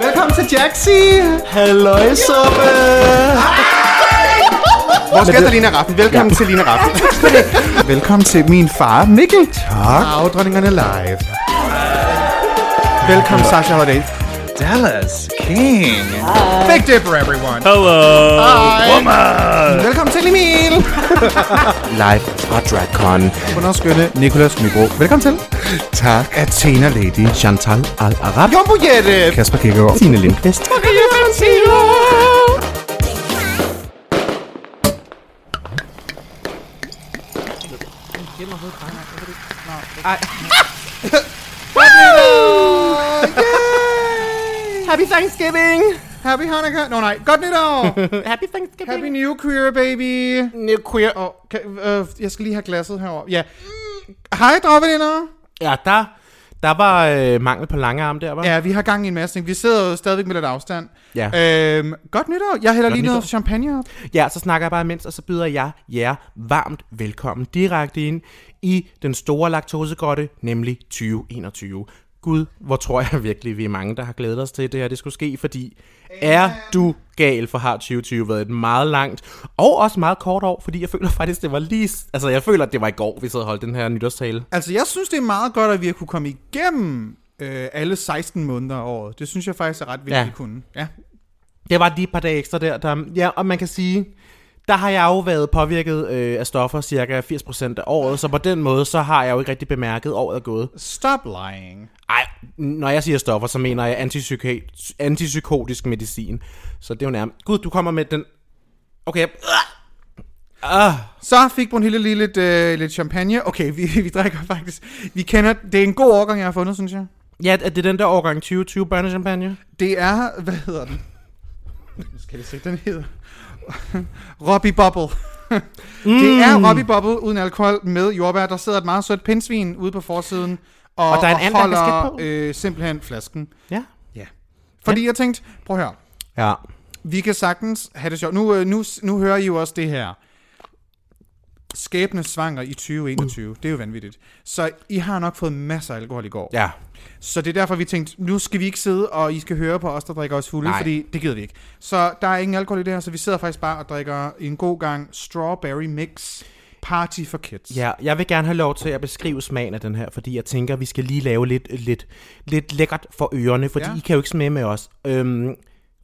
Velkommen til Jaxi! Halløj, suppe! Vores gæst er Lina Raffen. Velkommen ja. til Lina Raffen. Velkommen til min far, Mikkel. Tak. Afdronningerne live. Velkommen, Sasha Holiday. Dallas King. Big Dipper, everyone. Hello, Hej. woman! Velkommen til Emil. Live fra DragCon. Underskønne Nicolas Nybro. Velkommen til. Tak. Athena Lady. Chantal Al-Arab. Jumbo Jette. Kasper Kikkegaard. Signe Lindqvist. Maria Fantino. Happy Thanksgiving! Happy Hanukkah! Nå nej, godt nytår! Happy Thanksgiving. Happy New Queer, baby! New queer. Oh, kan, øh, jeg skal lige have glasset herover. Ja. Hej, dragveninder! Ja, der, der var øh, mangel på lange arme der, var. Ja, vi har gang i en masse ting. Vi sidder jo stadigvæk med lidt afstand. Ja. Øhm, godt nytår. Jeg hælder Godt lige noget nytår. champagne op. Ja, så snakker jeg bare imens, og så byder jeg jer varmt velkommen direkte ind i den store laktosegrotte, nemlig 2021. Gud, hvor tror jeg virkelig, vi er mange, der har glædet os til, det her det skulle ske, fordi er du gal, for har 2020 været et meget langt og også meget kort år, fordi jeg føler faktisk, det var lige... Altså, jeg føler, at det var i går, vi sad og holdt den her nytårstale. Altså, jeg synes, det er meget godt, at vi har kunne komme igennem øh, alle 16 måneder af året. Det synes jeg faktisk er ret vigtigt, Ja. at kunne. Ja. Det var lige et par dage ekstra der. der ja, og man kan sige, der har jeg jo været påvirket øh, af stoffer cirka 80% af året, så på den måde, så har jeg jo ikke rigtig bemærket, at året er gået. Stop lying. Ej, når jeg siger stoffer, så mener jeg antipsyka- antipsykotisk medicin. Så det er jo nærmest... Gud, du kommer med den... Okay. Ah, Så fik Brunhilde lige lidt, øh, lidt champagne. Okay, vi, vi drikker faktisk. Vi kender... Det er en god overgang, jeg har fundet, synes jeg. ja, er det den der årgang 2020 børnechampagne? Det er... Hvad hedder den? Nu skal jeg se, den hedder... Robbie Bubble. mm. Det er Robbie Bubble uden alkohol med jordbær. Der sidder et meget sødt pindsvin ude på forsiden. Og, Og der er en anden, der holder kasket på. øh, simpelthen flasken. Ja. Ja. Fordi jeg tænkte, prøv at høre. Ja. Vi kan sagtens have det sjovt. Nu, øh, nu, nu hører I jo også det her. Skæbne svanger i 2021. Det er jo vanvittigt. Så I har nok fået masser af alkohol i går. Ja. Så det er derfor, vi tænkte, nu skal vi ikke sidde, og I skal høre på os, der drikker os fulde, Nej. fordi det gider vi ikke. Så der er ingen alkohol i det her, så vi sidder faktisk bare og drikker en god gang strawberry mix party for kids. Ja, jeg vil gerne have lov til at beskrive smagen af den her, fordi jeg tænker, vi skal lige lave lidt, lidt, lidt lækkert for ørerne, fordi ja. I kan jo ikke smage med os. Øhm,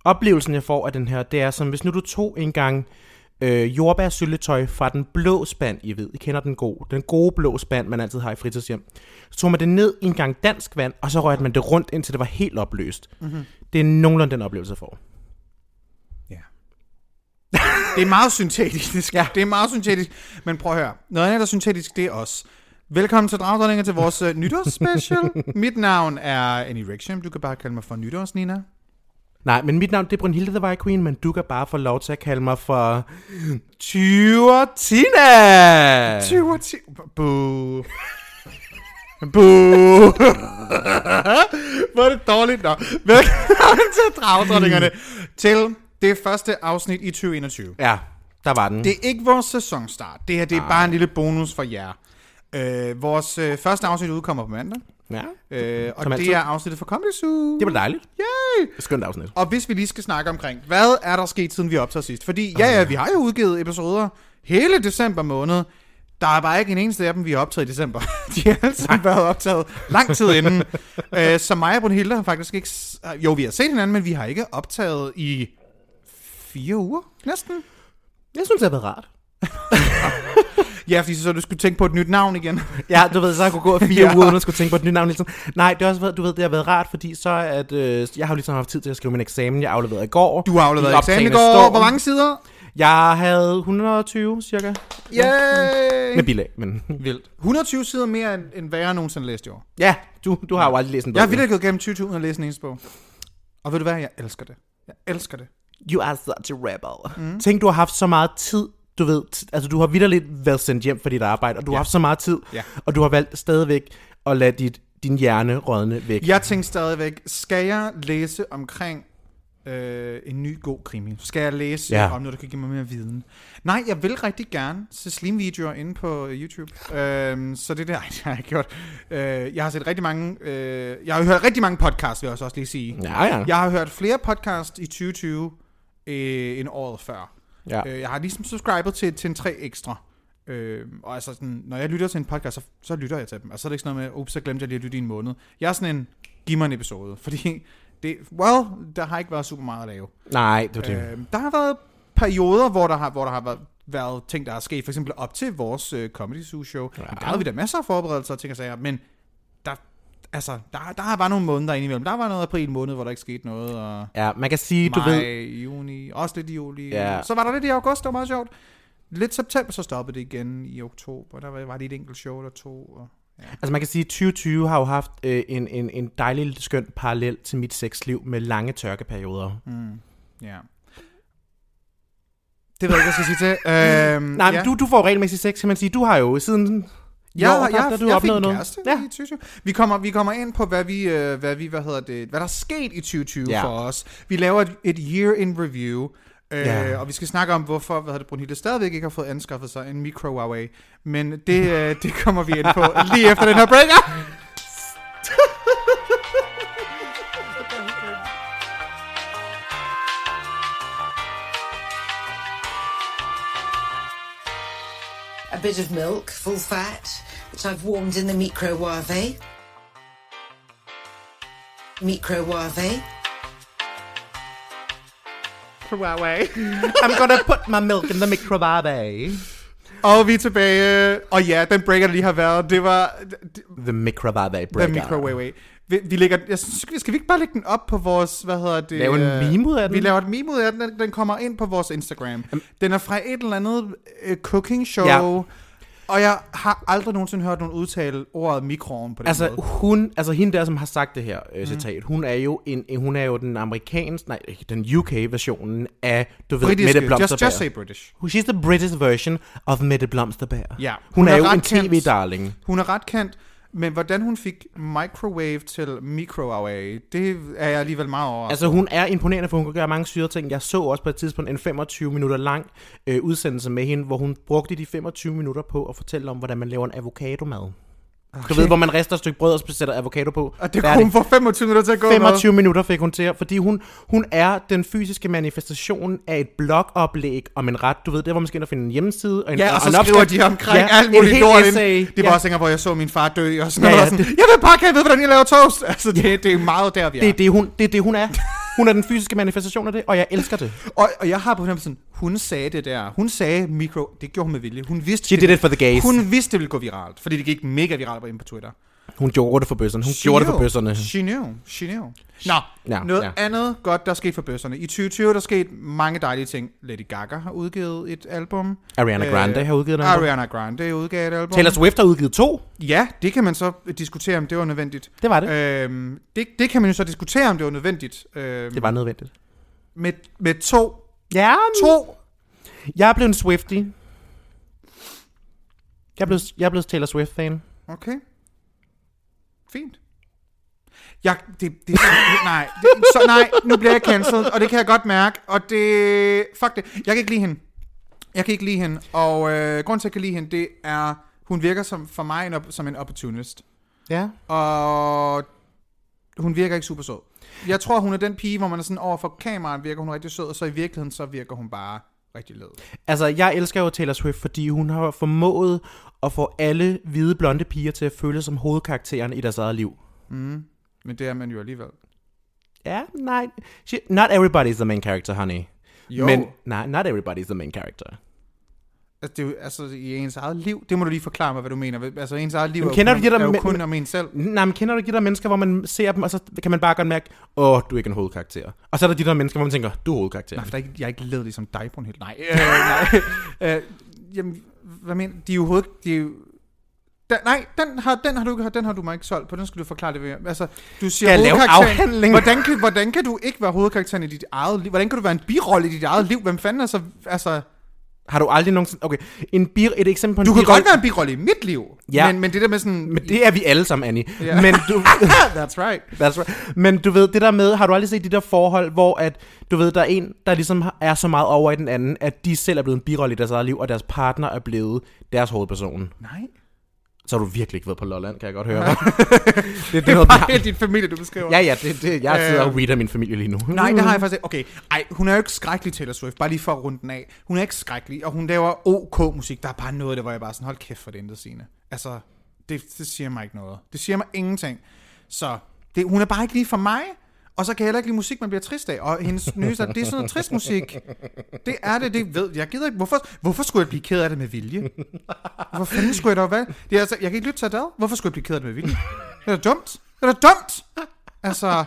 oplevelsen, jeg får af den her, det er som hvis nu du tog en gang øh, jordbærsyltetøj fra den blå spand, I ved, I kender den gode, den gode blå spand, man altid har i fritidshjem. Så tog man det ned i en gang dansk vand, og så rørte man det rundt, indtil det var helt opløst. Mm-hmm. Det er nogenlunde den oplevelse, jeg får. Det er meget syntetisk. ja. Det er meget syntetisk. Men prøv at høre. Noget andet, der er syntetisk, det er os. Velkommen til Dragdronninger til vores uh, nytårsspecial. Mit navn er Annie Ricksham. Du kan bare kalde mig for Nytårs, Nina. Nej, men mit navn det er Brunhilde the White Queen, men du kan bare få lov til at kalde mig for... Tyver Tina! 20 og 10. Boo. Boo. Hvor er det dårligt. Nå. Velkommen til Dragdronningerne. til det første afsnit i 2021. Ja, der var den. Det er ikke vores sæsonstart. Det her det er bare en lille bonus for jer. Øh, vores øh, første afsnit udkommer på mandag. Ja, Øh, og Som det altid. er afsnittet for Comedy Zoo. det var dejligt. Yay! Skønt afsnit. Og hvis vi lige skal snakke omkring, hvad er der sket, siden vi optager sidst? Fordi, ja, ja, vi har jo udgivet episoder hele december måned. Der er bare ikke en eneste af dem, vi har optaget i december. De har alle sammen været optaget lang tid inden. øh, så mig og Brunhilde har faktisk ikke... s- Jo, vi har set hinanden, men vi har ikke optaget i fire uger, næsten. Jeg synes, det har været rart. Ja, fordi så du skulle tænke på et nyt navn igen. Ja, du ved, så jeg kunne gå fire Ja. uger, uden at skulle tænke på et nyt navn. Ligesom. Nej, det har også været, du ved, det har været rart, fordi så at, øh, jeg har jo ligesom haft tid til at skrive min eksamen, jeg afleverede i går. Du har afleveret eksamen i går. storm. Hvor mange sider? Jeg havde 120 cirka. Yay! Med bilag, men... Vildt. 120 sider mere, end, end hvad jeg nogensinde læst i år. Ja, du, du har jo aldrig læst en bog. Jeg har vildt gået gennem 20 uden at læse en eneste bog. Og ved du hvad? Jeg elsker det. Jeg elsker det. You are such a rebel. Mm. Tænk, du har haft så meget tid, du ved, altså du har vidderligt været sendt hjem for dit arbejde, og du ja. har haft så meget tid, Ja. og du har valgt stadigvæk at lade dit, din hjerne rådne væk. Jeg tænkte stadigvæk, skal jeg læse omkring øh, en ny god krimi. Skal jeg læse Ja. om noget, der kan give mig mere viden? Nej, jeg vil rigtig gerne se slim-videoer inde på øh, YouTube. Øh, så det der, ej, det har jeg gjort. Øh, jeg har set rigtig mange, øh, jeg har hørt rigtig mange podcasts, vil jeg også også lige sige. Ja, ja. Jeg har hørt flere podcasts i 2020 øh, end året før. Ja. Øh, jeg har ligesom subscribet til, til en tre ekstra. Øh, og altså sådan, når jeg lytter til en podcast, så, så lytter jeg til dem. Altså så er det ikke sådan noget med, ups, så glemte jeg lige at lytte i en måned. Jeg er sådan en, giv mig en episode. Fordi, det, well, der har ikke været super meget at lave. Nej, det var det. Øh, der har været perioder, hvor der har, hvor der har været, været ting, der er sket. For eksempel op til vores øh, Comedy Zoo show. Ja. Der havde vi da masser af forberedelser og ting og sager. Men altså, der, der har bare nogle måneder indimellem. Der var noget april måned, hvor der ikke skete noget. Og Ja, man kan sige, du maj, ved... juni, også lidt i juli. Ja. Så var der lidt i august, det var meget sjovt. Lidt september, så stoppede det igen i oktober. Der var, var det et enkelt show eller to. Og, ja. Altså man kan sige, at 2020 har jo haft øh, en, en, en dejlig skøn parallel til mit sexliv med lange tørkeperioder. Mm, ja. Det ved jeg ikke, hvad jeg skal sige til. Øhm, Nej, ja. du, du får regelmæssigt sex, kan man sige. Du har jo siden... Jeg, år, der, jeg, der, du jeg fik opnået noget. kæreste Ja. i 2020. Vi kommer, vi kommer ind på, hvad vi, øh, hvad vi, hvad hedder det, hvad der er sket i 2020 Ja. ja. for os. Vi laver et, et year in review, øh, Ja. og vi skal snakke om, hvorfor hvad hedder det, Brunhilde stadigvæk ikke har fået anskaffet sig en micro Huawei. Men det, øh, det kommer vi ind på lige efter den her breaker. A bit of milk, full fat, which I've warmed in the microwave. Microwave. Huawei. I'm gonna put my milk in the microwave. Og vi er tilbage. Og ja, den breaker, der lige har været, det var det, The microwave the breaker. micro Huawei. Vi, vi lægger, jeg synes, skal, vi ikke bare lægge den op på vores, hvad hedder det? Lave en øh, meme ud af den? Vi laver et meme ud af den, den, den kommer ind på vores Instagram. Den er fra et eller andet uh, cooking show, Ja. Og jeg har aldrig nogensinde hørt nogen udtale ordet mikroovn på den Altså måde. hun, altså hende der, som har sagt det her øh, citat, hun er jo en, hun er jo den amerikanske, nej, den UK versionen af, du ved, Britiske, Mette just, Blomsterberg. just say British. She's the British version of Mette Blomsterberg. Ja. Hun, Hun er, er jo en tv-darling. Hun er ret kendt, men hvordan hun fik microwave til microwave, det er jeg alligevel meget over. Altså hun er imponerende, for hun kan gøre mange syrede ting. Jeg så også på et tidspunkt en 25 minutter lang øh, udsendelse med hende, hvor hun brugte de 25 minutter på at fortælle om, hvordan man laver en avocado-mad. Okay. Du ved, hvor man rester et stykke brød og sætter avocado på. og det kunne hun få 25 minutter til at gå med. 25 minutter fik hun til, fordi hun, hun er den fysiske manifestation af et blogoplæg om en ret. Du ved, det hvor man skal ind og finde en hjemmeside. Og en, Ja, og så en skriver de omkring Ja, alt muligt lort. ind. Det var Ja. også hvor jeg så min far dø og sådan Ja, noget. ja, og sådan, det- Jeg vil bare gerne vide, hvordan jeg laver toast. Altså, det, det er meget der, vi er. Det er det, hun, det er det, hun er. Hun er den fysiske manifestation af det, og jeg elsker det. Og, og jeg har på fornemmelsen, sådan, hun sagde det der. Hun sagde mikro, det gjorde hun med vilje. Hun vidste, She det, did it for the gays. Hun, vidste, det ville gå viralt, fordi det gik mega viralt på på Twitter. Hun gjorde det for bøsserne. Hun She gjorde det for knew. bøsserne. She knew. She knew. Nå, Ja, noget ja. andet godt, der er sket for bøsserne. I 2020 der er sket mange dejlige ting. Lady Gaga har udgivet et album. Ariana Grande har udgivet et album. Ariana Grande udgav et album. Taylor Swift har udgivet to. Ja, det kan man så diskutere, om det var nødvendigt. Det var det. Øhm, det, det kan man jo så diskutere, om det var nødvendigt. Øhm, Det var nødvendigt. med, med to. Ja, To. jeg er blevet en Swiftie. Jeg er blevet, jeg er blevet Taylor Swift-fan. Okay. Fint. Jeg, det, det, nej, det, så nej, nu bliver jeg cancelled, og det kan jeg godt mærke, og det, fuck det, jeg kan ikke lide hende. Jeg kan ikke lide hende, og øh, grunden til, at jeg kan lide hende, det er, hun virker som, for mig en, som en opportunist, Ja. og hun virker ikke super sød. Jeg tror, hun er den pige, hvor man er sådan over for kameraet, virker hun rigtig sød, og så i virkeligheden, så virker hun bare rigtig led. Altså, jeg elsker jo Taylor Swift, fordi hun har formået at få alle hvide blonde piger til at føle som hovedkarakteren i deres eget liv. Mm. Men det er man jo alligevel. Ja, nej. She, not everybody is the main character, honey. Jo. Men, nej, not everybody is the main character. Altså, det er jo, altså, i ens eget liv, det må du lige forklare mig, hvad du mener. Altså, ens eget liv Jamen, er, kender jo du kun, de der er jo men- kun om en selv. Nej, men kender du de der mennesker, hvor man ser dem, og så kan man bare godt mærke, åh, du er ikke en hovedkarakter. Og så er der de der mennesker, hvor man tænker, du er hovedkarakter. Nej, for der er ikke, jeg er ikke levet ligesom dig på en helt. Nej, øh, nej. øh, jamen, hvad mener De er jo hoved... De er jo, den, nej, den har, den, har du, ikke- den har du mig ikke solgt på. Den skal du forklare det ved. Altså, du siger jeg lave afhandling? Hvordan kan, hvordan kan du ikke være hovedkarakteren i dit eget liv? Hvordan kan du være en birolle i dit eget liv? Hvem fanden er så... Altså, Har du aldrig nogensinde... Okay, en bi, et eksempel på en Du kan godt være en birolle i mit liv, Ja. men, men det der med sådan... Men det er vi alle sammen, Annie. Ja. Men du... That's right. That's right. Men du ved, det der med, har du aldrig set de der forhold, hvor at, du ved, der er en, der ligesom er så meget over i den anden, at de selv er blevet en birolle i deres eget liv, og deres partner er blevet deres hovedperson. Nej. Så har du virkelig ikke været på Lolland, kan jeg godt høre. det, det er noget, Bare helt din familie, du beskriver. Ja, ja, det, det, jeg sidder og Øh. reader min familie lige nu. Nej, det har jeg faktisk ikke. Okay, ej, hun er jo ikke skrækkelig Taylor Swift, bare lige for at runde den af. Hun er ikke skrækkelig, og hun laver OK musik. Der er bare noget af det, hvor jeg bare sådan, hold kæft for det intet sine. Altså, det, det siger mig ikke noget. Det siger mig ingenting. Så det, hun er bare ikke lige for mig, og så kan jeg heller ikke lide musik, man bliver trist af. Og hendes nye, det er sådan noget trist musik. Det er det, det ved jeg. gider ikke. Hvorfor, hvorfor skulle jeg blive ked af det med vilje? Hvorfor fanden skulle jeg dog være? Det er altså, jeg kan ikke lytte til Adele. Hvorfor skulle jeg blive ked af det med vilje? Det er da dumt. Det er da dumt. Altså,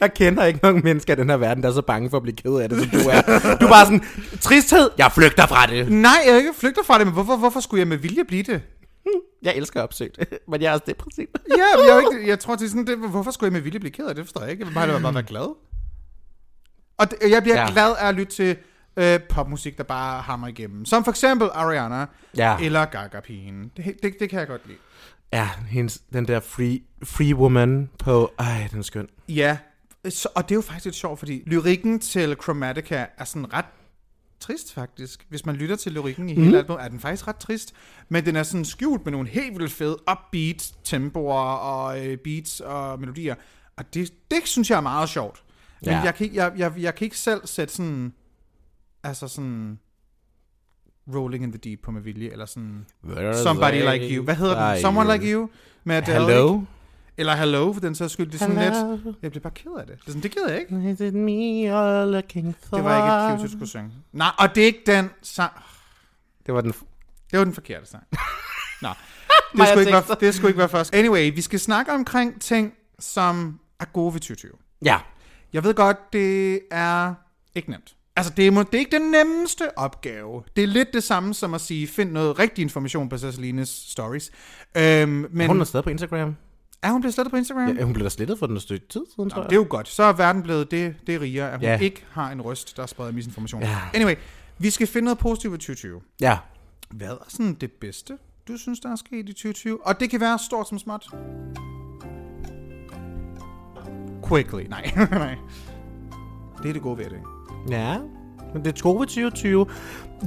Jeg kender ikke nogen mennesker i den her verden, der er så bange for at blive ked af det, som du er. Du er bare sådan, tristhed, jeg flygter fra det. Nej, jeg ikke flygter fra det, men hvorfor, hvorfor skulle jeg med vilje blive det? Jeg elsker opsøgt, men jeg er også depressiv. Ja, men jeg, er ikke, jeg tror, det er sådan, det, hvorfor skulle jeg med vilje blive ked af det? Forstår jeg ikke. Jeg vil bare, bare, bare være glad. Og det, jeg bliver ja. glad af at lytte til øh, popmusik, der bare hammer igennem. Som for eksempel Ariana Ja. eller Gaga-pigen. Det, det, det kan jeg godt lide. Ja, hendes, den der free, free woman på... Ej, den er skøn. Ja, så, og det er jo faktisk lidt sjovt, fordi lyrikken til Chromatica er sådan ret trist faktisk. Hvis man lytter til lyrikken i hele albumet, er den faktisk ret trist. Men den er sådan skjult med nogle helt vildt fede upbeat tempoer og øh, beats og melodier. Og det, det synes jeg er meget sjovt. Men Ja. jeg, kan ikke, jeg, jeg, jeg kan ikke selv sætte sådan... Altså sådan... Rolling in the Deep på med vilje, eller sådan... Somebody Like You. Hvad hedder den? Someone Like You? Med Adele, Hello? ikke? Eller Hello, for den så skyld. Det er sådan Hello? lidt... Jeg bliver bare ked af det. Det, er sådan, det gider jeg ikke. Is it me you're looking for? Det var ikke et cute, du skulle synge. Nej, og det er ikke den sang. Det var den... Det var den forkerte sang. Nå, det skulle, ikke være, det skulle ikke være først. Anyway, vi skal snakke omkring ting, som er gode ved 2020. Ja. Jeg ved godt, det er ikke nemt. Altså, det er, det er ikke den nemmeste opgave. Det er lidt det samme som at sige, find noget rigtig information på Cecilines stories. Øhm, men Hun er stadig på Instagram. Er hun blevet slettet på Instagram? Ja, hun blev da slettet for den et stykke tid siden, tror jeg. det er jo godt. Så er verden blevet det, det er rigere, at hun ja. ikke har en røst, der spreder misinformation. Ja. Anyway, vi skal finde noget positivt ved 2020. Ja. Hvad er sådan det bedste, du synes, der er sket i 2020? Og det kan være stort som småt. Quickly. Nej, nej. Det er det gode ved det. Ja, men det gode ved 2020...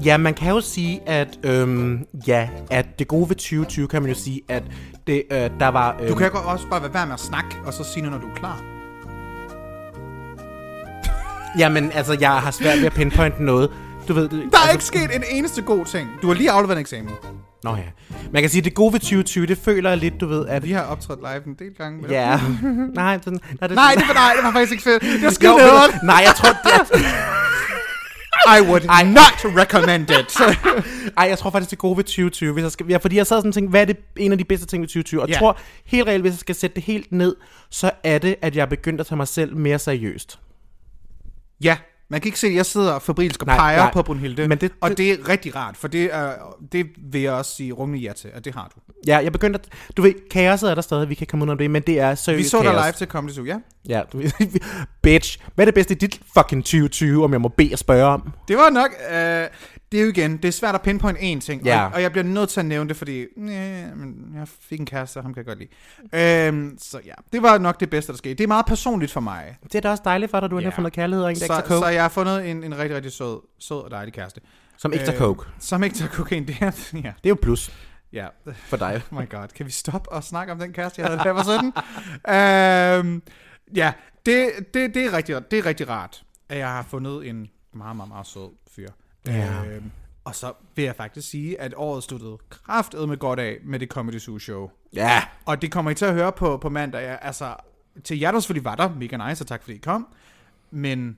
Ja, man kan jo sige, at øhm, ja, at det gode ved 2020 kan man jo sige, at det, øh, der var... Øhm, Du kan godt også bare være med at snakke, og så sige noget, når du er klar. Jamen, altså, jeg har svært ved at pinpointe noget. Du ved... Det, Der er altså, ikke sket en eneste god ting. Du har lige afleveret en eksamen. Nå ja. Man kan sige, at det gode ved 2020, det føler jeg lidt, du ved, at... Vi har optrådt live en del gange. Ja. nej, sådan, nej, det, Nej, det var, nej, det var faktisk ikke fedt. Det var Jo, skide Nej, jeg tror, det, I would Ej. not recommend it. Ej, jeg tror faktisk, det er gode ved 2020. Hvis jeg skal, ja, fordi jeg sad sådan og tænkte, hvad er det en af de bedste ting ved 2020? Og jeg Ja. tror helt reelt, hvis jeg skal sætte det helt ned, så er det, at jeg er begyndt at tage mig selv mere seriøst. Ja, man kan ikke se, at jeg sidder fabrilsk og Nej, peger nej. på Brunhilde. Men det- og det- det er rigtig rart, for det, er, det vil jeg også sige rungende ja til, at det har du. Ja, jeg er begyndt at... Du ved, kaoset er der stadig, vi kan komme ud om det, men det er seriøst Vi så kaos. dig live til Comedy Zoo, ja. Ja, du bitch. Hvad er det bedste i dit fucking 2020, om jeg må bede at spørge om? Det var nok... Øh, det er jo igen, det er svært at pinpointe én ting, Ja. og, og jeg bliver nødt til at nævne det, fordi øh, men jeg fik en kæreste, og ham kan jeg godt lide. Øhm, så ja, det var nok det bedste, der skete. Det er meget personligt for mig. Det er da også dejligt for dig, du Ja. har fundet kærlighed og en Så, ekstra coke. så jeg har fundet en, en rigtig, rigtig sød, sød og dejlig kæreste. Som ekstra Øh, coke. Som ikke tager kokain, det er... Ja, Det er jo plus ja. for dig. Oh my god, kan vi stoppe og snakke om den kæreste, jeg havde, da jeg var sådan? øhm, ja, det, det, det, er rigtig, det er rigtig rart, at jeg har fundet en meget, meget, meget sød. Ja. Øhm, og så vil jeg faktisk sige, at året sluttede kraftet med godt af med det Comedy Zoo Show. Ja. Og det kommer I til at høre på, på mandag. Altså, til jer, der selvfølgelig var der, mega nice, og tak fordi I kom. Men,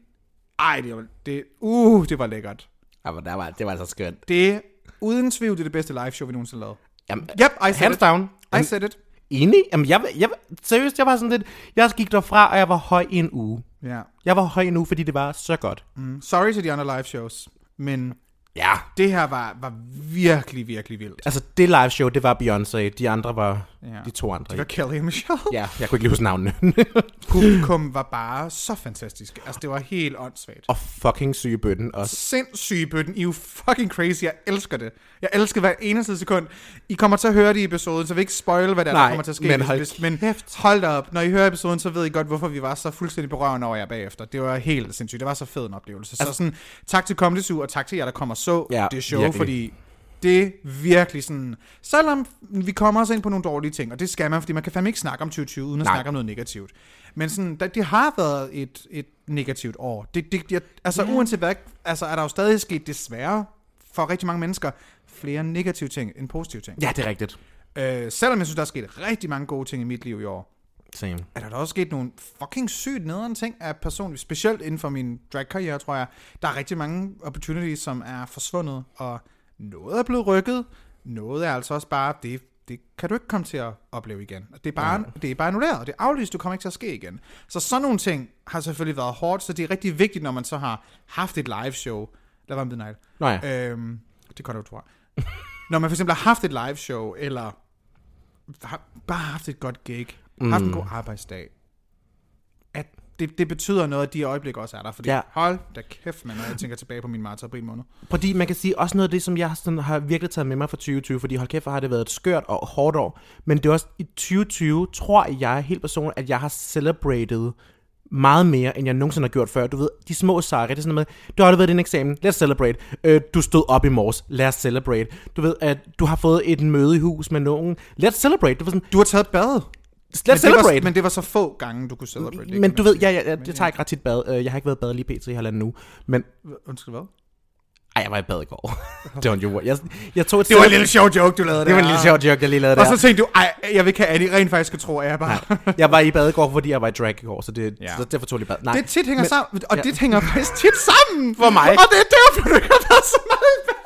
ej, det var, det, uh, det var lækkert. Ja, men der var, det var altså skønt. Det uden tvivl, det er det bedste live show, vi nogensinde lavet. Jamen, Yep, I said hands it. down. I said it. Enig? Jamen, jeg, jeg, seriøst, jeg var sådan lidt... Jeg gik derfra, og jeg var høj i en uge. Ja. Jeg var høj i en uge, fordi det var så godt. Mm. Sorry til de andre live shows, men Ja. det her var, var virkelig, virkelig vildt. Altså, det live show, det var Beyoncé. De andre var Ja. de to andre. Det var Kelly og Michelle. Ja, jeg kunne ikke huske navnene. Publikum var bare så fantastisk. Altså, det var helt åndssvagt. og fucking syge bøtten også. Sindssyge bøtten. I er jo fucking crazy. Jeg elsker det. Jeg elsker hver eneste sekund. I kommer til at høre det i episoden, så vi ikke spoil, hvad der, Nej, der kommer til at ske. men hold hvis, men kæft. hold da op. Når I hører episoden, så ved I godt, hvorfor vi var så fuldstændig berørende over jer bagefter. Det var helt sindssygt. Det var så fed en oplevelse. Så sådan, tak til Comedy Zoo, og tak til jer, der kommer så Ja, det show, virkelig. fordi det er virkelig sådan... Selvom vi kommer også ind på nogle dårlige ting, og det skal man, fordi man kan fandme ikke snakke om 2020, uden at Nej. snakke om noget negativt. Men sådan, det har været et, et negativt år. Det, det, jeg, altså yeah. uanset hvad, altså er der jo stadig sket desværre for rigtig mange mennesker flere negative ting end positive ting. Ja, det er rigtigt. Øh, selvom jeg synes, der er sket rigtig mange gode ting i mit liv i år, Same. er der da også sket nogle fucking sygt nederen ting af personligt, specielt inden for min drag-karriere, tror jeg. Der er rigtig mange opportunities, som er forsvundet, og noget er blevet rykket, noget er altså også bare, det, det kan du ikke komme til at opleve igen. Det er bare, det er bare annulleret, det er aflyst, du kommer ikke til at ske igen. Så sådan nogle ting har selvfølgelig været hårdt, så det er rigtig vigtigt, når man så har haft et live show. Der var Midnight. Nå ja. Øhm, det kan du jeg. Når man for eksempel har haft et live show, eller har bare haft et godt gig, mm. haft en god arbejdsdag, at det, det betyder noget, at de øjeblikke også er der. Fordi Ja. hold da kæft, man, når jeg tænker tilbage på min marts april måned. Fordi man kan sige, også noget af det, som jeg sådan har virkelig taget med mig fra 2020, fordi hold kæft, hvor har det været et skørt og hårdt år. Men det er også i 2020, tror jeg helt personligt, at jeg har celebrated meget mere, end jeg nogensinde har gjort før. Du ved, de små sejre, det er sådan noget med, du har været din eksamen, let's celebrate. Øh, du stod op i morges, lad os celebrate. Du ved, at du har fået et møde i hus med nogen, let's celebrate. Du, sådan, Du har taget bad. Let's men, det celebrate. var, men det var så få gange, du kunne celebrate. det, men du ved, jeg, jeg, jeg, jeg tager ikke ret tit bad. Øh, Jeg har ikke været bad lige pt. i halvanden nu. Men. Undskyld, hvad? ej, jeg var i bad i går. det var en joke. Jeg, jeg tog et Det var en lille sjov joke, du lavede det var en der. lille sjov joke, jeg lige lavede Og der. så tænkte du, ej, jeg vil ikke have, at I rent faktisk skal tro, at jeg bare... Jeg var i bad i går, fordi jeg var i drag i går, så, det, Ja. så derfor tog jeg bad. Nej, Det tit hænger men- sammen, og ja. det hænger faktisk tit sammen. For mig. Og det er derfor, du ikke har været så meget i bad.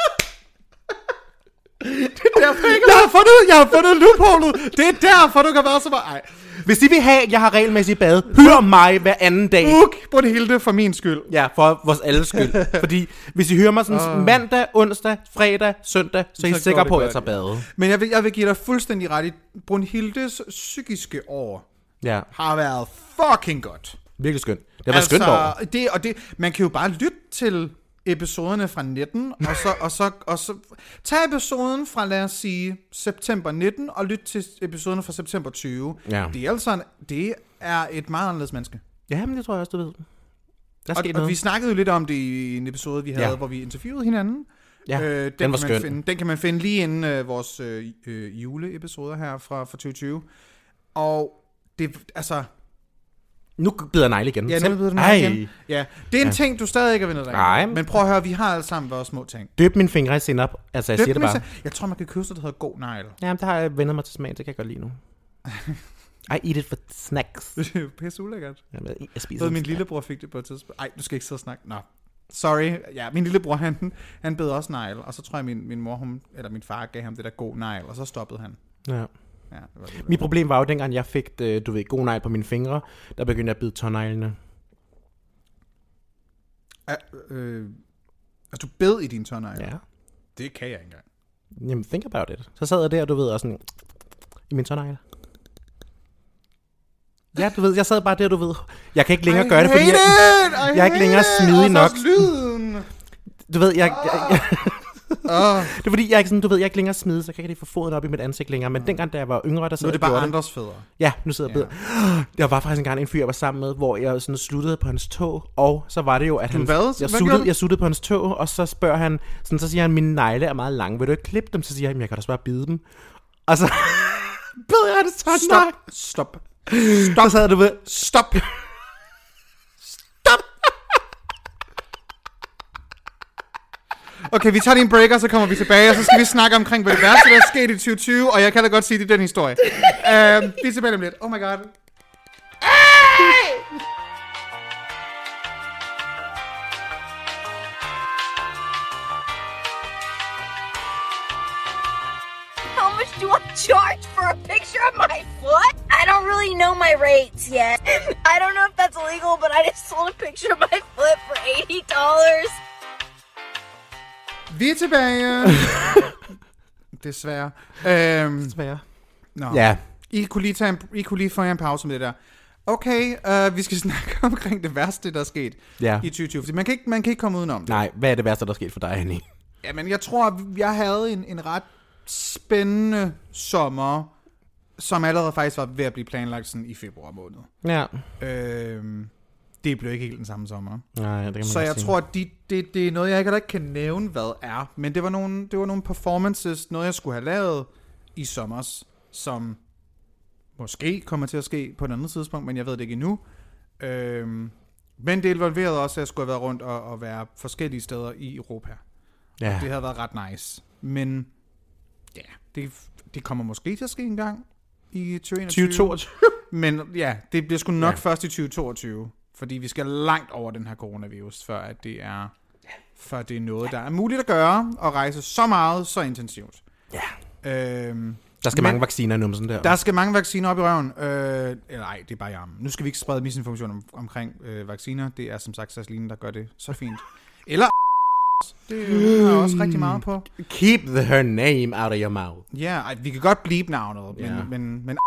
Det er derfor, jeg, jeg har fundet, jeg har fundet loopholet. Det er derfor, du ikke har været så meget. Ej. Hvis I vil have, at jeg har regelmæssigt bad, hør mig hver anden dag. Book Brunhilde for min skyld. Ja, for vores alles skyld. Fordi hvis I hører mig sådan mandag, onsdag, fredag, søndag, så er I sikre på, at jeg tager bade. Men jeg vil, jeg vil give dig fuldstændig ret i, Brunhildes psykiske år Ja, har været fucking godt. virkelig skønt. Det har været skønt over. det, og det, man kan jo bare lytte til episoderne fra 19, og så, og så, og så tag episoden fra, lad os sige, september 19, og lyt til episoden fra september 20. Ja. Det er altså, en- det er et meget anderledes menneske. Ja, men det tror jeg også, du ved. Der er Og, sket og vi noget. snakkede jo lidt om det i en episode, vi havde, Ja. hvor vi interviewede hinanden. Ja, øh, den den, var kan man skøn. finde, den kan man finde lige inden øh, vores øh, øh, juleepisoder her fra, fra 2020. Og det, altså, Nu bider jeg negle igen. Ja, nu ved du Ej. igen. Ja, det er en ja. ting, du stadig ikke har vendt dig Nej. Men prøv at høre, vi har alle sammen vores små ting. Døb mine fingre i sinap. Altså, jeg Det siger det bare. sige. Jeg tror, man kan købe noget, der hedder god negl. Jamen, det har jeg vendt mig til smag. Det kan jeg godt lide nu. I eat it for snacks. Det er pisse ulækkert. Jamen, Jeg spiser ved, min lillebror fik det på et tidspunkt. Ej, du skal ikke sidde og snakke. Nå. Sorry. Ja, min lillebror, han, han bed også negl. Og så tror jeg, min, min mor, hun, eller min far gav ham det der god negl. Og så stoppede han. Ja. Ja, det var det. Mit problem var jo, dengang jeg fik, øh, du ved, god negl på mine fingre, der begyndte jeg at bide tårneglene. Ja, øh, altså, du bed i din tårnegl. Ja. Det kan jeg ikke engang. Jamen, think about it. Så sad jeg der, du ved, og sådan, i min tårnegle. Ja, du ved, jeg sad bare der, du ved. Jeg kan ikke længere I gøre det, fordi jeg! I jeg er ikke længere smidig Og så nok. lyden. du ved, jeg, jeg, jeg, Oh, det er fordi, jeg er ikke sådan, du ved, jeg er ikke længere smidig, så jeg kan ikke lige få foden op i mit ansigt længere. Men dengang, da jeg var yngre, der sad nu er det bare andres fædre. Ja, nu sidder jeg og beder. Der var faktisk engang en fyr, jeg var sammen med, hvor jeg sådan sluttede på hans tog, og så var det jo, at han... hvad? Jeg, suttede, jeg suttede på hans tog, og så spørger han, sådan, så siger han, mine negle er meget lange, vil du ikke klippe dem? Så siger "Jamen, jeg kan da bare bide dem. Og så bed jeg det sådan Stop. Stop. Stop. Så sad du ved, Stop. Okay, vi tager lige en break, og så kommer vi tilbage, og så skal vi snakke omkring, hvad det værste, der er sket i 2020, og jeg kan da godt sige, det er den historie. Uh, vi er tilbage om lidt. Oh my god. Much do charge for a picture of my foot? I don't really know my rates yet. I don't know if that's illegal, but I just sold a picture of my foot for $80. Vi er tilbage. Desværre. Øhm, Desværre. nå. Ja, I kunne lige, tage en, I kunne lige få jer en pause med det der. Okay, uh, vi skal snakke omkring det værste, der er sket Ja. i 2020. Fordi man kan, ikke, man kan ikke komme udenom det. Nej, hvad er det værste, der er sket for dig, Annie? Jamen, jeg tror, jeg havde en, en ret spændende sommer, som allerede faktisk var ved at blive planlagt sådan i februar måned. Ja. Øhm, det blev ikke helt den samme sommer. Nej, det kan man Så jeg sige. tror, at de, det, det er noget, jeg ikke, ikke kan nævne, hvad er. Men det var, nogle, det var nogle performances, noget jeg skulle have lavet i sommers, som måske kommer til at ske på et andet tidspunkt, men jeg ved det ikke endnu. Øhm, men det involverede også, at jeg skulle have været rundt og, og være forskellige steder i Europa. Ja. Det havde været ret nice. Men ja, det, det kommer måske til at ske en gang i 2021. 2022. Men ja, det bliver sgu nok ja. først i 2022. Fordi vi skal langt over den her coronavirus, før at det er, før det er noget, der er muligt at gøre, og rejse så meget, så intensivt. Ja. Øhm, Der skal Men- mange vacciner i numsen der. der skal mange vacciner op i røven. Øh, eller nej, det er bare i armen. Nu skal vi ikke sprede misinformation om, omkring øh, vacciner. Det er som sagt Sasseline, der gør det så fint. Eller det er også rigtig meget på. Keep the, her name out of your mouth. Ja, ej, vi kan godt blive navnet, men, Ja. ja. men, men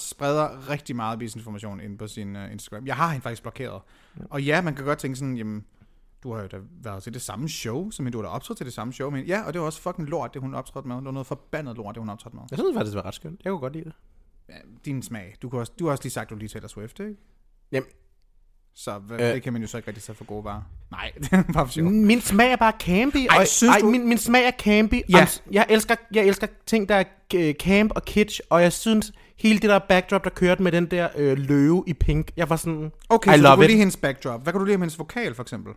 spreder rigtig meget misinformation ind på sin uh, Instagram. Jeg har hende faktisk blokeret. Og ja, man kan godt tænke sådan, jamen, du har jo da været til det samme show, som du har da optrådt til det samme show. Men ja, og det var også fucking lort, det hun optrådte med. Det var noget forbandet lort, det hun optrådte med. Jeg synes faktisk, det var ret skønt. Jeg kunne godt lide det. Ja, din smag. Du, kunne også, du har også lige sagt, at du lige Taylor Swift, ikke? Jamen, Så hvad, Øh. det kan man jo så ikke rigtig tage for gode varer. Nej, det er bare for sjov. Min smag er bare campy. Ej, og, synes ej, du- min, min smag er campy. Ja. Jeg elsker, jeg elsker ting, der er øh, camp og kitsch, og jeg synes, hele det der backdrop, der kørte med den der øh, løve i pink, jeg var sådan, Okay, I så love du kunne it. lide hendes backdrop. Hvad kan du lide om hendes vokal, for eksempel?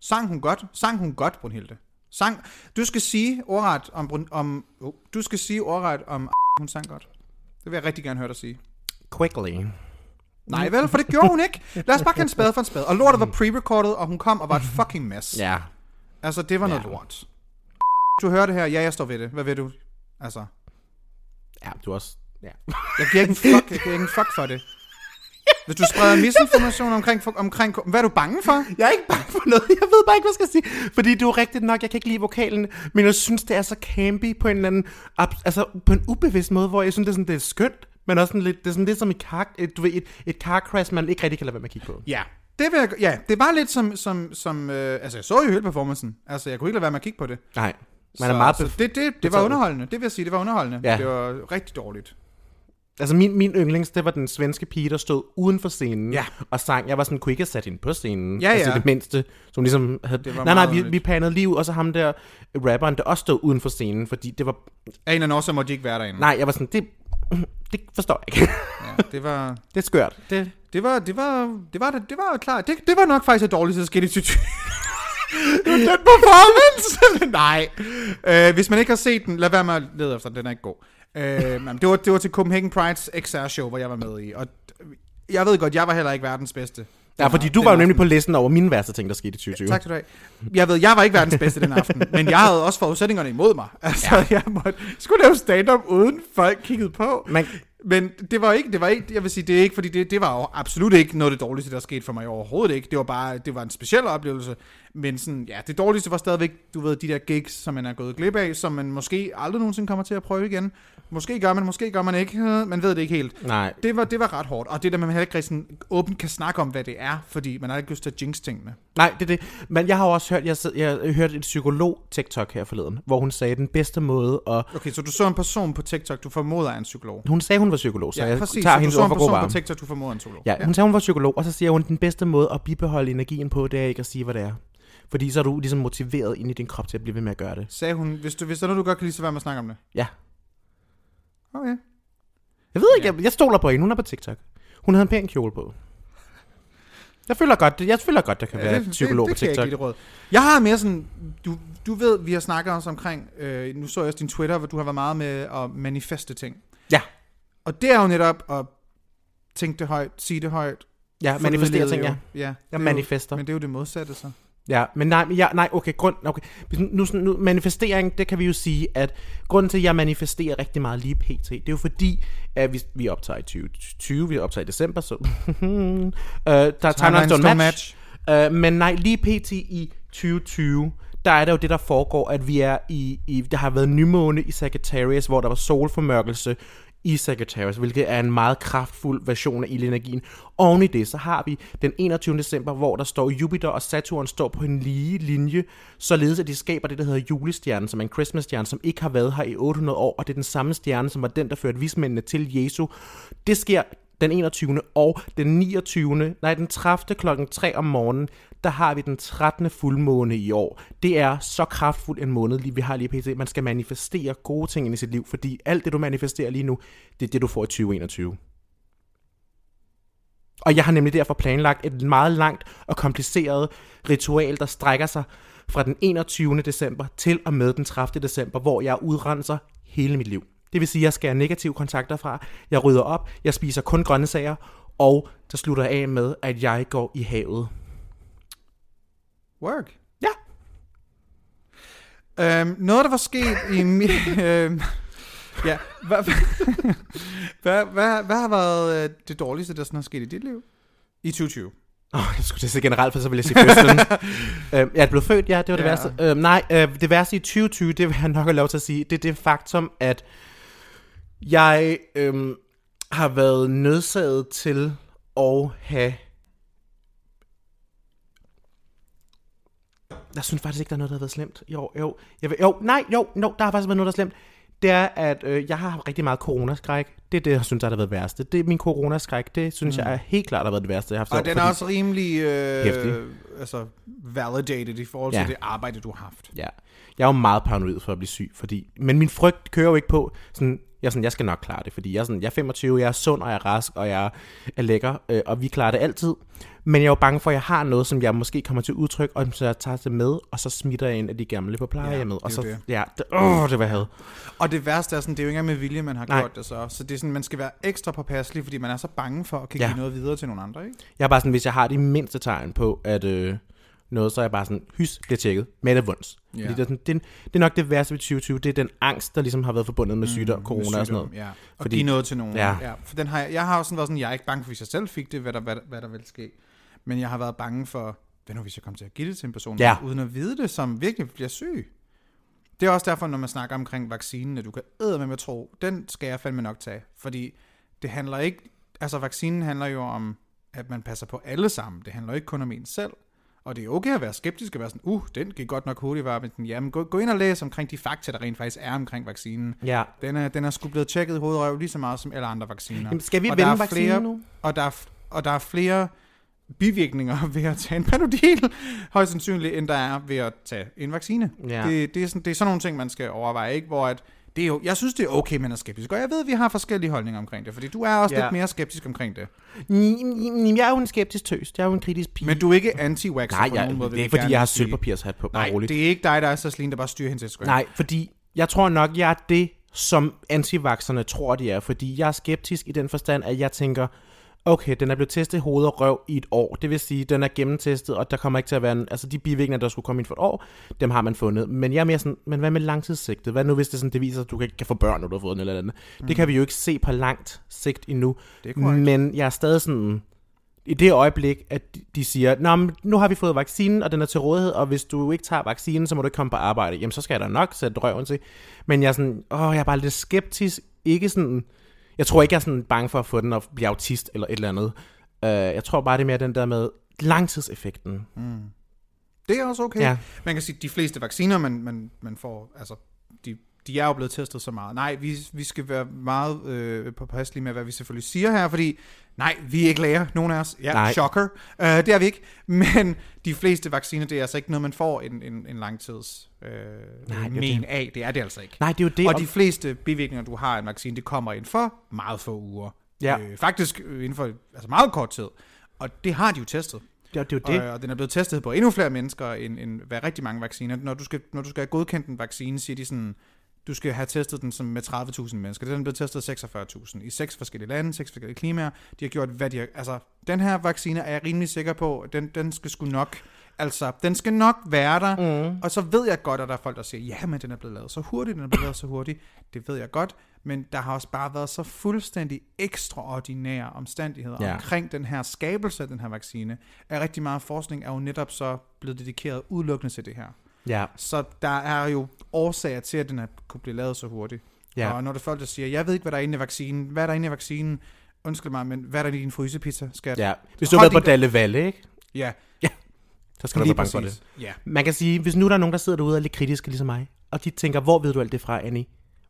Sang hun godt? Sang hun godt, Brunhilde? Sang... Du skal sige ordret om... Brun... om oh, du skal sige ordret om... Hun sang godt. Det vil jeg rigtig gerne høre dig sige. quickly. Nej vel, for det gjorde hun ikke. Lad os bare kalde en spade for en spade. Og lortet var pre-recorded, og hun kom og var et fucking mess. Ja. Altså, det var noget Ja. lort. Du hører det her. Ja, jeg står ved det. Hvad ved du? Altså, Ja, du også... Ja. jeg giver ikke en fuck, jeg giver ikke en fuck for det. Hvis du spreder misinformation omkring, omkring... Hvad er du bange for? Jeg er ikke bange for noget. Jeg ved bare ikke, hvad jeg skal sige. Fordi det er rigtigt nok, jeg kan ikke lide vokalen, men jeg synes, det er så campy på en eller anden... Altså, på en ubevidst måde, hvor jeg synes, det er, sådan, det er skønt, men også sådan lidt, det er sådan lidt som et car, et, du ved, et, et car crash, man ikke rigtig kan lade være med at kigge på. Ja, det vil jeg, ja, det var lidt som, som, som øh, altså jeg så jo hele performancen, altså jeg kunne ikke lade være med at kigge på det. Nej, man så, er meget... så det, det, det var underholdende, det vil jeg sige, det var underholdende. Ja. Det var rigtig dårligt. altså, min, min yndlings, det var den svenske pige, der stod uden for scenen Ja. og sang. Jeg var sådan, kunne ikke have sat hende på scenen? Ja, Altså, ja. det mindste, som ligesom havde... Det var nej, nej, vi, vi panede lige ud, og så ham der, rapperen, der også stod uden for scenen, fordi det var... Af en eller anden årsag måtte de ikke være derinde. Nej, jeg var sådan, det, det forstår jeg ikke. Ja, det var, det er skørt. Det, det var, det var, det var, det var klart, det, det var nok faktisk det dårligste, der skete i 2020. det var den performance! Nej. Øh, hvis man ikke har set den, lad være med at lede efter den, den er ikke god. Øh, men det, var, det var til Copenhagen Pride's XR-show, hvor jeg var med i, og jeg ved godt, jeg var heller ikke verdens bedste. Ja, fordi du Den var jo nemlig på listen over mine værste ting, der skete i 2020. Tak skal du have. Jeg ved, jeg var ikke verdens bedste den aften, men jeg havde også forudsætningerne imod mig. Altså, ja. jeg måtte, skulle lave stand-up, uden folk kiggede på. Man, Men det var ikke, det var ikke, jeg vil sige, det er ikke, fordi det, det var jo absolut ikke noget af det dårligste, der skete for mig overhovedet ikke. Det var bare, det var en speciel oplevelse. Men sådan, ja, det dårligste var stadigvæk, du ved, de der gigs, som man er gået glip af, som man måske aldrig nogensinde kommer til at prøve igen. Måske gør man, måske gør man ikke. Man ved det ikke helt. nej, Det var, det var ret hårdt. Og det der, man heller ikke rigtig sådan åbent kan snakke om, hvad det er, fordi man har ikke lyst til at jinx tingene. Nej, det er det. Men jeg har også hørt, jeg, sid- jeg hørte et psykolog-TikTok her forleden, hvor hun sagde, den bedste måde at... Okay, så du så en person på TikTok, du formoder er en psykolog. Hun sagde, hun var psykolog, så Ja, jeg præcis. tager Så du hendes så en person varme. på TikTok, du formoder er en psykolog. Ja, hun sagde, hun var psykolog, og så siger hun, den bedste måde at bibeholde energien på, det er ikke at sige, hvad det er. Fordi så er du ligesom motiveret ind i din krop til at blive ved med at gøre det. Sagde hun, hvis, du, hvis der er noget, du godt kan lide, så vær med at snakke om det. Ja. Okay. Jeg ved ikke, jeg, jeg stoler på hende. Hun er på TikTok. Hun havde en pæn kjole på. Jeg føler godt, jeg føler godt, der kan være en psykolog det, på det, det jeg TikTok. ikke det råd. Jeg har mere sådan, du, du ved, vi har snakket også omkring, øh, nu så jeg også din Twitter, hvor du har været meget med at manifeste ting. Ja. Og det er jo netop at tænke det højt, sige det højt. Ja, manifestere ting, jo. ja. ja Jeg det er manifester. Jo, men det er jo det modsatte så. Ja, men nej, men jeg, nej, okay, grund, okay. Nu, nu, manifestering, det kan vi jo sige, at grunden til, at jeg manifesterer rigtig meget lige pt, det er jo fordi, at vi, vi optager i 2020, vi optager i december, så uh, der er timelines don't match. Uh, men nej, lige pt i 2020, der er der jo det, der foregår, at vi er i, i der har været nymåne i Sagittarius, hvor der var solformørkelse i Sagittarius, hvilket er en meget kraftfuld version af ildenergien. Oven i det, så har vi den 21. december, hvor der står Jupiter og Saturn står på en lige linje, således at de skaber det, der hedder julestjernen, som er en Christmas-stjerne, som ikke har været her i 800 år, og det er den samme stjerne, som var den, der førte vismændene til Jesu. Det sker den 21. og den 29. Nej, den 30. klokken 3 om morgenen, der har vi den 13. fuldmåne i år. Det er så kraftfuld en måned, lige vi har lige pt. Man skal manifestere gode ting ind i sit liv, fordi alt det, du manifesterer lige nu, det er det, du får i 2021. Og jeg har nemlig derfor planlagt et meget langt og kompliceret ritual, der strækker sig fra den 21. december til og med den 30. december, hvor jeg udrenser hele mit liv. Det vil sige, at jeg skærer negative kontakter fra, jeg rydder op, jeg spiser kun grøntsager, og der slutter jeg af med, at jeg går i havet. Work. Ja. Øhm, noget, der var sket i min... øhm, ja, hvad, hvad, hvad, hvad har været øh, det dårligste, der sådan har sket i dit liv? I 2020. Åh, oh, jeg skulle at sige generelt, for så vil jeg sige fødslen. øhm, jeg er blevet født, ja, det var det Ja. værste. Øhm, nej, øh, det værste i 2020, det vil jeg nok have lov til at sige, det er det faktum, at jeg øhm, har været nødsaget til at have... Jeg synes faktisk ikke, der er noget, der har været slemt år. Jo, jeg vil, jo nej, jo, no, der har faktisk været noget, der er slemt. Det er, at øh, jeg har haft rigtig meget coronaskræk. Det er det, jeg synes, der har været værste. Det er min coronaskræk. Det synes mm. jeg er helt klart har været det værste, jeg har haft. Og år, den er også rimelig øh, Hæftig. altså, validated i forhold til Ja. det arbejde, du har haft. Ja. Jeg er jo meget paranoid for at blive syg, fordi... Men min frygt kører jo ikke på, sådan, jeg, er sådan, jeg skal nok klare det, fordi jeg er, sådan, jeg er 25, jeg er sund, og jeg er rask, og jeg er lækker, øh, og vi klarer det altid. Men jeg er jo bange for, at jeg har noget, som jeg måske kommer til udtryk, og så jeg tager det med, og så smitter jeg en af de gamle på plejehjemmet. er og så, det. ja, det, åh, det var had. Og det værste er sådan, det er jo ikke engang med vilje, man har Nej. gjort det så. Så det er sådan, man skal være ekstra påpasselig, fordi man er så bange for at kan Ja. give noget videre til nogle andre, ikke? Jeg er bare sådan, hvis jeg har de mindste tegn på, at øh, noget, så er jeg bare sådan, hys, bliver tjekket med det vunds. Ja. Fordi det, er sådan, det, er- det er nok det værste ved 2020, det er den angst, der ligesom har været forbundet med sygdom, corona Mm, Med og sådan sygdom, noget. Ja. Og Fordi- give noget til nogen. Ja. ja. For den har jeg, jeg har jo sådan været sådan, jeg er ikke bange for, hvis jeg selv fik det, hvad der, hvad, hvad der vil ske. Men jeg har været bange for, hvad nu hvis jeg kommer til at give det til en person, Ja. uden at vide det, som virkelig bliver syg. Det er også derfor, når man snakker omkring vaccinen, at du kan æde med at tro, den skal jeg fandme nok tage. Fordi det handler ikke, altså vaccinen handler jo om, at man passer på alle sammen. Det handler ikke kun om en selv. Og det er okay at være skeptisk og være sådan, uh, den gik godt nok hurtigt, var, men sådan, jamen, gå, gå ind og læs omkring de fakta, der rent faktisk er omkring vaccinen. Ja. Den er, den er sgu blevet tjekket i hovedet og røv lige så meget som alle andre vacciner. Jamen, skal vi Og vende vaccinen flere, nu? Og der, er, og der er flere bivirkninger ved at tage en panodil, højst sandsynligt, end der er ved at tage en vaccine. Ja. Det, det, er sådan, det er sådan nogle ting, man skal overveje, ikke? Hvor at det er jo, jeg synes, det er okay, man er skeptisk. Og jeg ved, at vi har forskellige holdninger omkring det, fordi du er også Ja. lidt mere skeptisk omkring det. Jeg er jo en skeptisk tøs. Jeg er jo en kritisk pige. Men du er ikke anti-vaxxer Nej, på jeg, nogen måde. det er ikke, fordi jeg har sølvpapirshat på. Nej, roligt. det er ikke dig, der er så slin, der bare styrer hendes Instagram. Nej, fordi jeg tror nok, jeg er det, som antivaxerne tror, de er. Fordi jeg er skeptisk i den forstand, at jeg tænker, okay, den er blevet testet hoved og røv i et år. Det vil sige, den er gennemtestet, og der kommer ikke til at være en, altså de bivirkninger, der skulle komme ind for et år, dem har man fundet. Men jeg er mere sådan, men hvad med langtidssigtet? Hvad nu, hvis det, sådan, det viser, at du ikke kan få børn, når du har fået den eller andet? Mm. Det kan vi jo ikke se på langt sigt endnu. Det er korrekt. Men jeg er stadig sådan, i det øjeblik, at de- de siger, Nå, men nu har vi fået vaccinen, og den er til rådighed, og hvis du ikke tager vaccinen, så må du ikke komme på arbejde. Jamen, så skal jeg da nok sætte røven til. Men jeg er sådan, åh, jeg er bare lidt skeptisk. Ikke sådan, jeg tror ikke, jeg er sådan bange for at få den og blive autist eller et eller andet. Uh, jeg tror bare, det er mere den der med langtidseffekten. Det er også okay. Ja. Man kan sige, at de fleste vacciner, man, man, man får, altså, de, de er jo blevet testet så meget. Nej, vi, vi skal være meget øh, påpasselige med, hvad vi selvfølgelig siger her, fordi nej, vi er ikke læger, nogen af os. Ja, Nej. shocker. Uh, det er vi ikke. Men de fleste vacciner, det er altså ikke noget, man får en, en, en langtids øh, Nej, men det. af. Det er det altså ikke. Nej, det er jo det. Og de fleste bivirkninger, du har af en vaccine, det kommer inden for meget få uger. Ja. Øh, faktisk øh, inden for altså meget kort tid. Og det har de jo testet. det, det er jo det. Og, og den er blevet testet på endnu flere mennesker, end, end hvad rigtig mange vacciner. Når du, skal, når du skal have godkendt en vaccine, siger de sådan, du skal have testet den som med 30.000 mennesker. Den er blevet testet 46.000 i seks forskellige lande, seks forskellige klimaer. De har gjort, hvad de har... Altså, den her vaccine er jeg rimelig sikker på, den, den skal sgu nok... Altså, den skal nok være der. Mm. Og så ved jeg godt, at der er folk, der siger, ja, men den er blevet lavet så hurtigt, den er blevet lavet så hurtigt. Det ved jeg godt. Men der har også bare været så fuldstændig ekstraordinære omstændigheder ja. omkring den her skabelse af den her vaccine. At rigtig meget forskning er jo netop så blevet dedikeret udelukkende til det her. Ja. Så der er jo årsager til, at den her kunne blive lavet så hurtigt. Ja. Og når der er folk, der siger, jeg ved ikke, hvad der er inde i vaccinen. Hvad er der inde i vaccinen? Undskyld mig, men hvad er der inde i din frysepizza, skat? Ja. Hvis du har været på Dalle Valle, ikke? Ja, Så skal du lige være bange for det. Ja. Man kan sige, hvis nu der er nogen, der sidder derude og er lidt kritiske ligesom mig, og de tænker, hvor ved du alt det fra, Annie?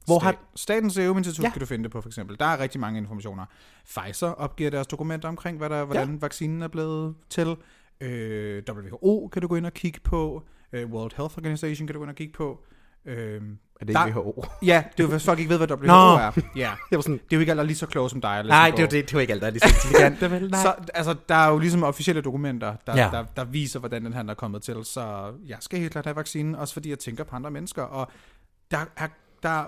Hvor har... Stat- Statens Serum Institut Ja. ja. kan du finde det på, for eksempel. Der er rigtig mange informationer. Pfizer opgiver deres dokumenter omkring, hvad der, hvordan ja. vaccinen er blevet til. Øh, WHO kan du gå ind og kigge på. Øh, World Health Organization kan du gå ind og kigge på. Øh, Er det der- ikke WHO? ja, det er jo, hvis folk ikke ved, hvad WHO Nå. er. Ja. Jeg var sådan, Det er jo ikke der er lige så kloge som dig. nej, det var, bog. det, det var ikke alt, der er lige så intelligent. det vel, nej. Så, altså, der er jo ligesom officielle dokumenter, der, Ja. ja. der, der viser, hvordan den her er kommet til. Så jeg skal helt klart have vaccinen, også fordi jeg tænker på andre mennesker. Og der er, der,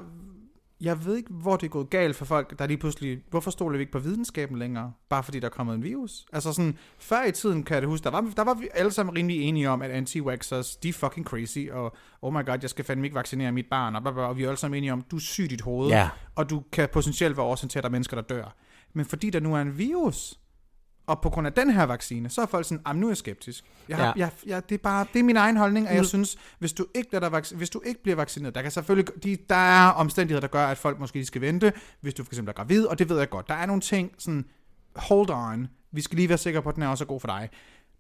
jeg ved ikke, hvor det er gået galt for folk, der lige pludselig, hvorfor stoler vi ikke på videnskaben længere, bare fordi der er kommet en virus? Altså sådan, før i tiden kan jeg det huske, der var, der var vi alle sammen rimelig enige om, at anti-vaxxers, de er fucking crazy, og oh my god, jeg skal fandme ikke vaccinere mit barn, og, bla, bla, bla, og vi er alle sammen enige om, du er syg i dit hoved, Ja. og du kan potentielt være årsagen til, at der er mennesker, der dør. Men fordi der nu er en virus, og på grund af den her vaccine, så er folk sådan, "Jamen, nu er jeg skeptisk. Jeg har, Ja. jeg, jeg, det, er bare, det er min egen holdning, og jeg synes, hvis du ikke, lader dig hvis du ikke bliver vaccineret, der kan selvfølgelig, de, der er omstændigheder, der gør, at folk måske skal vente, hvis du for eksempel er gravid, og det ved jeg godt. Der er nogle ting, sådan, hold on, vi skal lige være sikre på, at den er også god for dig.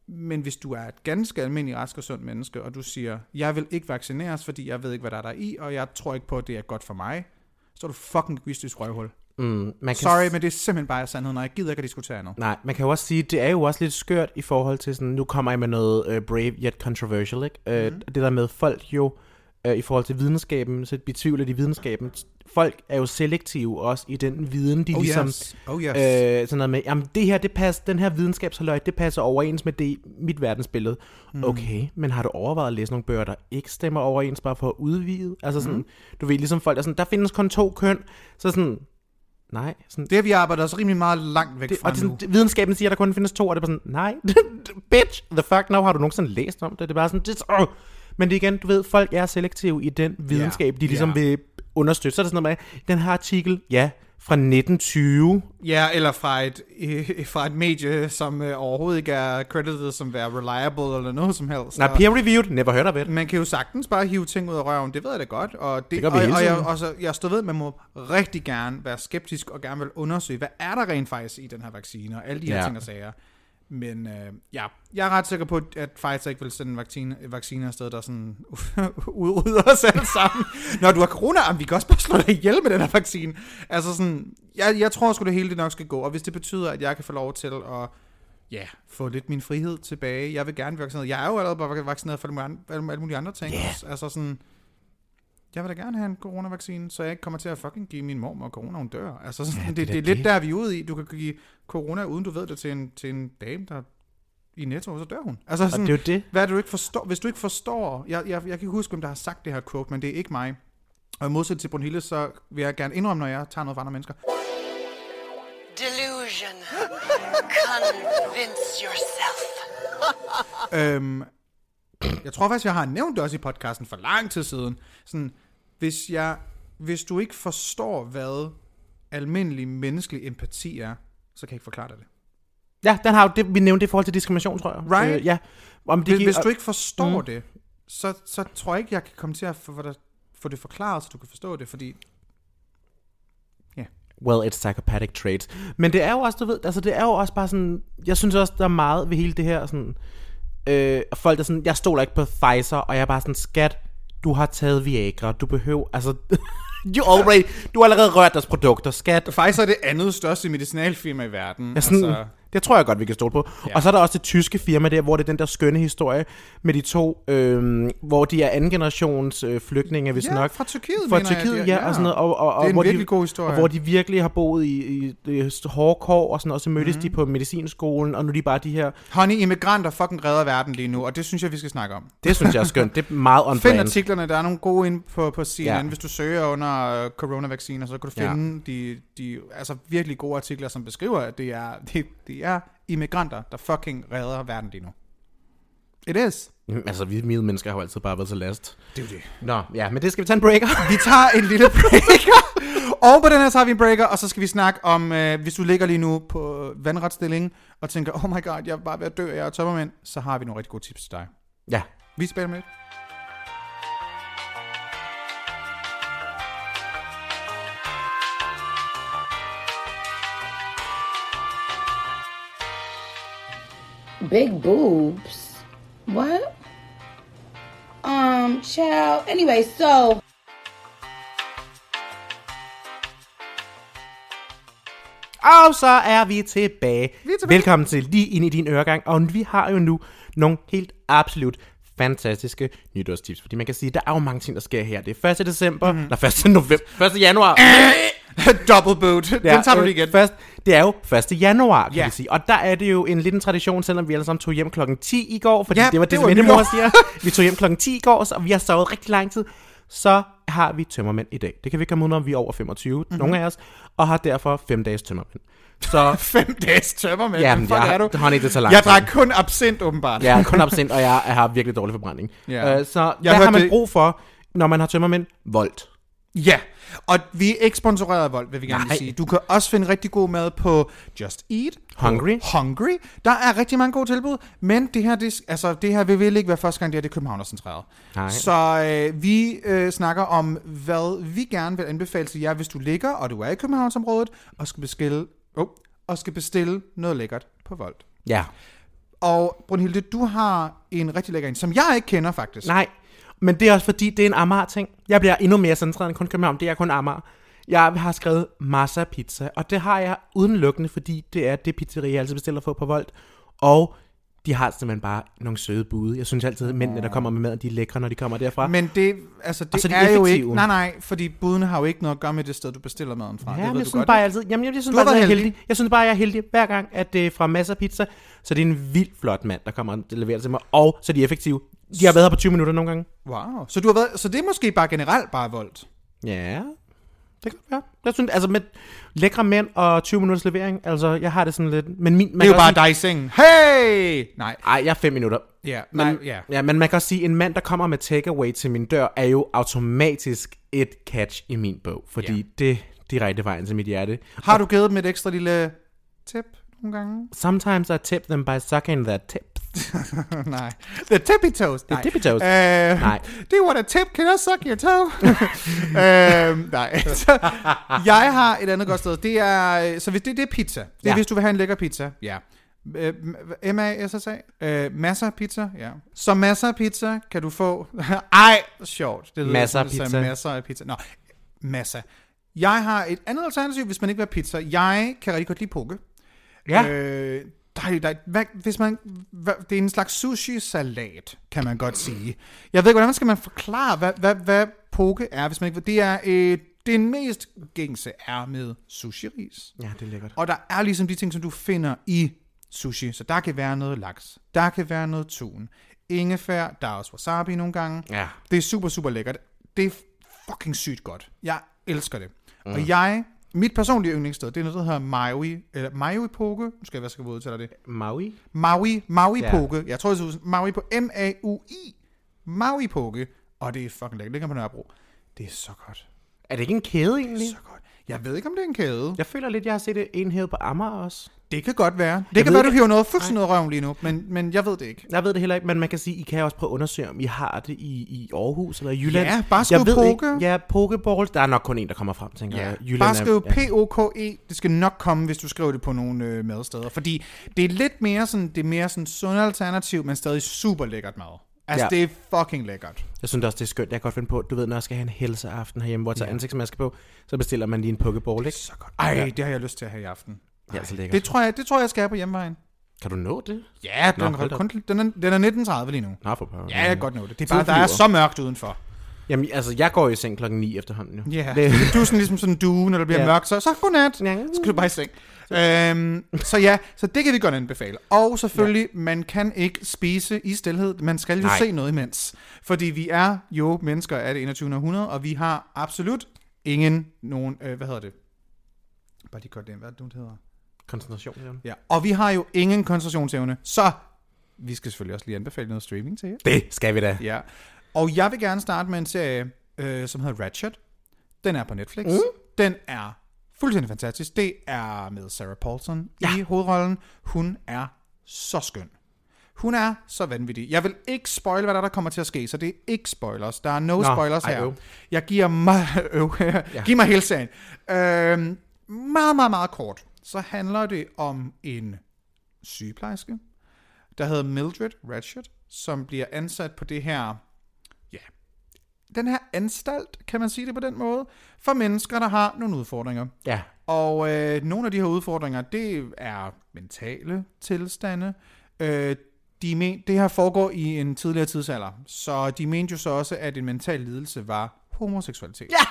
Men hvis du er et ganske almindeligt rask og sundt menneske, og du siger, jeg vil ikke vaccineres, fordi jeg ved ikke, hvad der er der i, og jeg tror ikke på, at det er godt for mig, så er du fucking egoistisk røvhul. Mm, man kan Sorry, men det er simpelthen bare sandheden, og jeg gider ikke at diskutere andet. Nej, man kan jo også sige, det er jo også lidt skørt i forhold til sådan, nu kommer jeg med noget uh, brave yet controversial, ikke? Uh, Mhm. Det der med folk jo, uh, i forhold til videnskaben, så betvivler de videnskaben. Folk er jo selektive også i den viden, de Oh ligesom... yes, oh yes. Øh, sådan noget med, jamen det her, det passer, den her videnskabshaløj, det passer overens med det, mit verdensbillede. Mm. Okay, men har du overvejet at læse nogle bøger, der ikke stemmer overens, bare for at udvide? Altså sådan, Mhm. du ved, ligesom folk er sådan, der findes kun to køn, så sådan, nej, sådan, det har vi arbejdet os rimelig meget langt væk det, fra og det, nu. sådan, det- videnskaben siger, at der kun findes to, og det er bare sådan, nej, bitch, the fuck now, har du nogensinde læst om det? Det er bare sådan, det, oh. Men det igen, du ved, folk er selektive i den videnskab, de ligesom ja. vil understøtte. Så er det sådan noget med, den her artikel, ja, fra 1920, Ja, eller fra et, øh, fra et medie, som øh, overhovedet ikke er credited som være reliable eller noget som helst. nej, Og peer reviewed, never heard of it. Man kan jo sagtens bare hive ting ud af røven, det ved jeg da godt. Og det, Det gør vi og, hele og, jeg, tiden. og så, jeg står ved, at man må rigtig gerne være skeptisk og gerne vil undersøge, hvad er der rent faktisk i den her vaccine, og alle de her Ja. ting og sager. Men øh, ja, jeg er ret sikker på, at Pfizer ikke vil sende en vaccine, vaccine afsted, der sådan udrydder os alle sammen. Når du har corona, jamen, vi kan også bare slå dig ihjel med den her vaccine. Altså sådan, jeg, jeg tror sgu det hele det nok skal gå, og hvis det betyder, at jeg kan få lov til at ja, få lidt min frihed tilbage. Jeg vil gerne blive vaccineret. Jeg er jo allerede bare vaccineret for alle mulige andre- ting. Også. Altså sådan, jeg vil da gerne have en coronavaccine, så jeg ikke kommer til at fucking give min mor og corona, hun dør. Altså sådan, Ja, det det, er det, er det. lidt der, vi er ude i. Du kan give corona, uden du ved det, til en, til en dame, der i netto, så dør hun. Altså Og sådan, det er jo det. hvad er det, du ikke forstår? Hvis du ikke forstår, jeg, jeg, jeg kan ikke huske, hvem der har sagt det her quote, men det er ikke mig. Og i modsætning til Brunhilde, så vil jeg gerne indrømme, når jeg tager noget fra andre mennesker. Delusion. Convince yourself. Øhm, jeg tror faktisk, jeg har nævnt det også i podcasten for lang tid siden. Sådan, hvis, jeg, hvis du ikke forstår, hvad almindelig menneskelig empati er, så kan jeg ikke forklare dig det. Ja, den har jo det, vi nævnte det i forhold til diskrimination, tror jeg. Right. Øh, ja. Om det Hvis, hvis du ikke forstår Mm. det, så, så tror jeg ikke, jeg kan komme til at få, få, dig, få det forklaret, så du kan forstå det, fordi Well, it's psychopathic traits. Men det er jo også, du ved, altså det er jo også bare sådan, jeg synes også, der er meget ved hele det her, sådan, øh, folk der sådan, jeg stoler ikke på Pfizer, og jeg er bare sådan, skat, du har taget Viagra, du behøver, altså, you already, du har allerede rørt deres produkter, skat. Pfizer er det andet største medicinalfirma i verden. Ja, sådan, altså, Det tror jeg godt, vi kan stole på. Ja. Ja. Og så er der også det tyske firma der, hvor det er den der skønne historie med de to, øh, hvor de er anden generations øh, flygtninge, hvis ja, nok. fra Tyrkiet, Fra mener jeg, Tyrkiet, de- ja, og sådan noget. Og, og, og Det er en hvor virkelig de, god historie. Og hvor de virkelig har boet i, i, i hårde kår, og sådan, og så mødtes Mhm. mm. de på medicinskolen, og nu er de bare de her... Honey, immigranter fucking redder verden lige nu, og det synes jeg, vi skal snakke om. Det synes jeg er skønt. Det er meget on Find artiklerne, der er nogle gode ind på, på CNN. Ja. Ja. Hvis du søger under uh, coronavacciner, så kan du Ja. finde ja. de, de altså virkelig gode artikler, som beskriver, at det er, det, det er immigranter, der fucking redder verden lige nu. It is. Mm, Altså, vi hvide mennesker har jo altid bare været så last. Det er jo det. Nå, ja, men det skal vi tage en breaker. Vi tager en lille breaker. og på den her tager vi en breaker, og så skal vi snakke om, øh, hvis du ligger lige nu på vandretsstilling, og tænker, oh my god, jeg er bare ved at dø, jeg er tømmermænd, så har vi nogle rigtig gode tips til dig. ja. Vi spiller med lidt. Big boobs. What? Um, child. Anyway, so Og så er vi tilbage. Vi er tilbage. Velkommen til lige ind i din øregang. Og vi har jo nu nogle helt absolut fantastiske nytårstips. Fordi man kan sige, der er jo mange ting, der sker her. Det er 1. december, mm. eller 1. november, 1. januar. Double boot. Den tager du igen. øh, Først, det er jo 1. januar, kan Ja. vi sige. Og der er det jo en liten tradition, selvom vi alle sammen tog hjem klokken 10 i går, fordi Ja, det var det, det som mor siger. Vi tog hjem klokken 10 i går, så vi har sovet rigtig lang tid. Så har vi tømmermænd i dag. Det kan vi ikke komme ud om, vi er over 25, Mhm. mm-hmm. nogle af os, og har derfor fem dages tømmermænd. Så Fem dages tømmer med. Jamen, Hvem fuck jeg- er du? honey, det tager lang Jeg drak kun absint, åbenbart. er kun absent, og jeg, jeg har virkelig dårlig forbrænding. Ja. Øh, så Jeg hvad har man det- brug for, når man har tømmermænd? Volt. Ja, og vi er ikke sponsoreret af Volt, vil vi gerne Nej. sige. Du kan også finde rigtig god mad på Just Eat. Hungry. Hungry. Der er rigtig mange gode tilbud, men det her, det, altså, det her vil vel ikke være første gang, det er det København centreret. Så øh, vi øh, snakker om, hvad vi gerne vil anbefale til jer, hvis du ligger, og du er i Københavnsområdet, og skal bestille, oh, og skal bestille noget lækkert på Volt. Ja. Og Brunhilde, du har en rigtig lækker en, som jeg ikke kender faktisk. Nej, men det er også fordi, det er en Amager-ting. Jeg bliver endnu mere centreret end kun København. Det er kun Amager. Jeg har skrevet Massa Pizza, og det har jeg udelukkende, fordi det er det pizzeria, jeg altid bestiller for på Volt. Og de har simpelthen bare nogle søde bude. Jeg synes altid, at mændene, der kommer med maden, de er lækre, når de kommer derfra. Men det, altså, det Og så er de er jo ikke... Nej, nej, fordi budene har jo ikke noget at gøre med det sted, du bestiller maden fra. Ja, det men ved jeg du synes godt. bare jeg altid, jamen, jeg, jeg synes Du bare, jeg er været heldig. Jeg synes bare, jeg er heldig hver gang, at det er fra Massa Pizza, så det er en vild flot mand, der kommer og leverer til mig, og så er de effektive. De har været her på 20 minutter nogle gange. Wow. Så, du har været, så det er måske bare generelt bare voldt. Ja, det kan være. Jeg synes, altså med lækre mænd og 20 minutters levering, altså jeg har det sådan lidt, men min, man Det er jo bare også dig i sengen. Hey! Nej. sige, Ej, jeg er 5 minutter. Ja, Men, nej, ja. ja, men man kan også sige, at en mand, der kommer med takeaway til min dør, er jo automatisk et catch i min bog, fordi Ja. det er direkte vejen til mit hjerte. Har du givet dem et ekstra lille tip nogle gange? Sometimes I tip them by sucking their tips. Nej. The tippy toes. The Nej. tippy toes. Uh, Nej. Do you want a tip? Can I suck your toe? uh, nej. Så, jeg har et andet godt sted. Det er, så hvis det, det er pizza. Det er, Ja. hvis du vil have en lækker pizza. Ja. Øh, M-A-S-S-A? Øh, masser af pizza, ja. Så masser af pizza kan du få... Ej, sjovt. Det Masser af pizza. Masser af pizza. Nå, masser. Jeg har et andet alternativ, hvis man ikke vil have pizza. Jeg kan rigtig godt lide poke. Ja. Øh, der, er- hvad, hvis man, hvad, det er en slags sushi-salat, kan man godt sige. Jeg ved ikke, hvordan skal man forklare, hvad, hvad, hvad poke er, hvis man ikke. Det er øh, det mest gængse er med sushi-ris. Ja, det er lækkert. Og der er ligesom de ting, som du finder i sushi. Så der kan være noget laks. Der kan være noget tun. Ingefær. Der er også wasabi nogle gange. Ja. Det er super, super lækkert. Det er fucking sygt godt. Jeg elsker det. Mm. Og jeg, mit personlige yndlingssted, det er noget, der hedder Maui, eller Maui Poke. Nu skal jeg være god til dig det. Maui? Maui, Maui Ja. Poke. Jeg tror, det er Maui på M-A-U-I. Maui Poke. Og det er fucking lækkert. Det ligger på Nørrebro. Det er så godt. Er det ikke en kæde egentlig? Så godt. Jeg ved ikke, om det er en kæde. Jeg føler lidt, jeg har set en hævet på Amager også. Det kan godt være. Det Jeg kan være, du ikke- hiver noget fuldstændig noget røven lige nu, men, men jeg ved det ikke. Jeg ved det heller ikke, men man kan sige, I kan også prøve at undersøge, om I har det i, i Aarhus eller Jylland. Ja, bare skriv poke. Ikke, ja, pokeballs. Der er nok kun en, der kommer frem, tænker jeg. Jylland Bare skriv ja. P-O-K-E. Det skal nok komme, hvis du skriver det på nogle øh, madsteder. Fordi det er lidt mere sådan, det er mere sådan sund alternativ, men stadig super lækkert mad. Altså, Ja. det er fucking lækkert. Jeg synes også, det er skønt. Jeg kan godt finde på, du ved, når jeg skal have en helseaften herhjemme, hvor jeg tager ansigtsmaske på, så bestiller man lige en pokeball, ikke? Så godt. Ej, det har jeg lyst til at have i aften. Ja, så lækkert. Det tror jeg, det tror jeg, skal have på hjemvejen. Kan du nå det? Ja, den, Nå, er, kun, den, er, den er 19.30 lige nu. Nå, for. Ja, jeg kan godt nå det. Det er bare, der er så mørkt udenfor. Jamen, altså, jeg går jo i seng klokken 9 efterhånden jo. Ja, Det, du er sådan ligesom sådan en due, når det bliver Ja. mørkt, så, så godnat. Ja. Skal du bare i seng. Øhm, så ja, så det kan vi godt anbefale. Og selvfølgelig, ja. man kan ikke spise i stilhed. Man skal jo Nej. se noget imens. Fordi vi er jo mennesker af det 21. århundrede, og vi har absolut ingen nogen, øh, hvad hedder det? Bare lige godt det, hvad er det, hedder? koncentration, ja. Ja, og vi har jo ingen koncentrationsevne, så vi skal selvfølgelig også lige anbefale noget streaming til jer. Det skal vi da. Ja. Og jeg vil gerne starte med en serie, øh, som hedder Ratchet. Den er på Netflix. Mm. Den er fuldstændig fantastisk. Det er med Sarah Paulson ja. i hovedrollen. Hun er så skøn. Hun er så vanvittig. Jeg vil ikke spoil, hvad der, er, der kommer til at ske, så det er ikke spoilers. Der er no Nå, spoilers her. øv. Jeg giver mig... øv. ja. Giv mig hele sagen. Øhm, meget, meget, meget kort. Så handler det om en sygeplejerske, der hedder Mildred Ratchet, som bliver ansat på det her, den her anstalt, kan man sige det på den måde, for mennesker, der har nogle udfordringer. Ja. Og øh, nogle af de her udfordringer, det er mentale tilstande. Øh, de men, det her foregår i en tidligere tidsalder, så de mente jo så også, at en mental lidelse var homoseksualitet. Ja!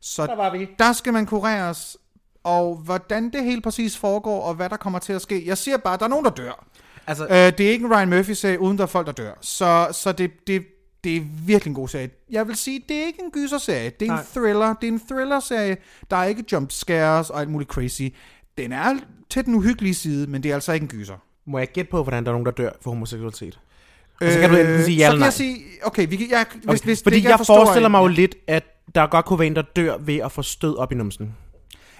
Så Der var vi. der skal man kureres, og hvordan det helt præcis foregår, og hvad der kommer til at ske. Jeg siger bare, at der er nogen, der dør. Altså, Øh, det er ikke en Ryan Murphy-serie, uden der er folk, der dør. Så, så det, det, det er virkelig en god serie. Jeg vil sige, det er ikke en gyserserie. Det er Nej. en thriller. Det er en thriller-serie. Der er ikke jump scares og alt muligt crazy. Den er til den uhyggelige side, men det er altså ikke en gyser. må jeg gætte på, hvordan der er nogen, der dør for homoseksualitet? Og så kan du enten sige ja Øh, så eller kan nej. jeg sige, okay, vi kan, jeg, hvis, Okay, hvis det Fordi ikke er jeg for stor forestiller mig jo lidt, at der godt kunne være en, der dør ved at få stød op i numsen.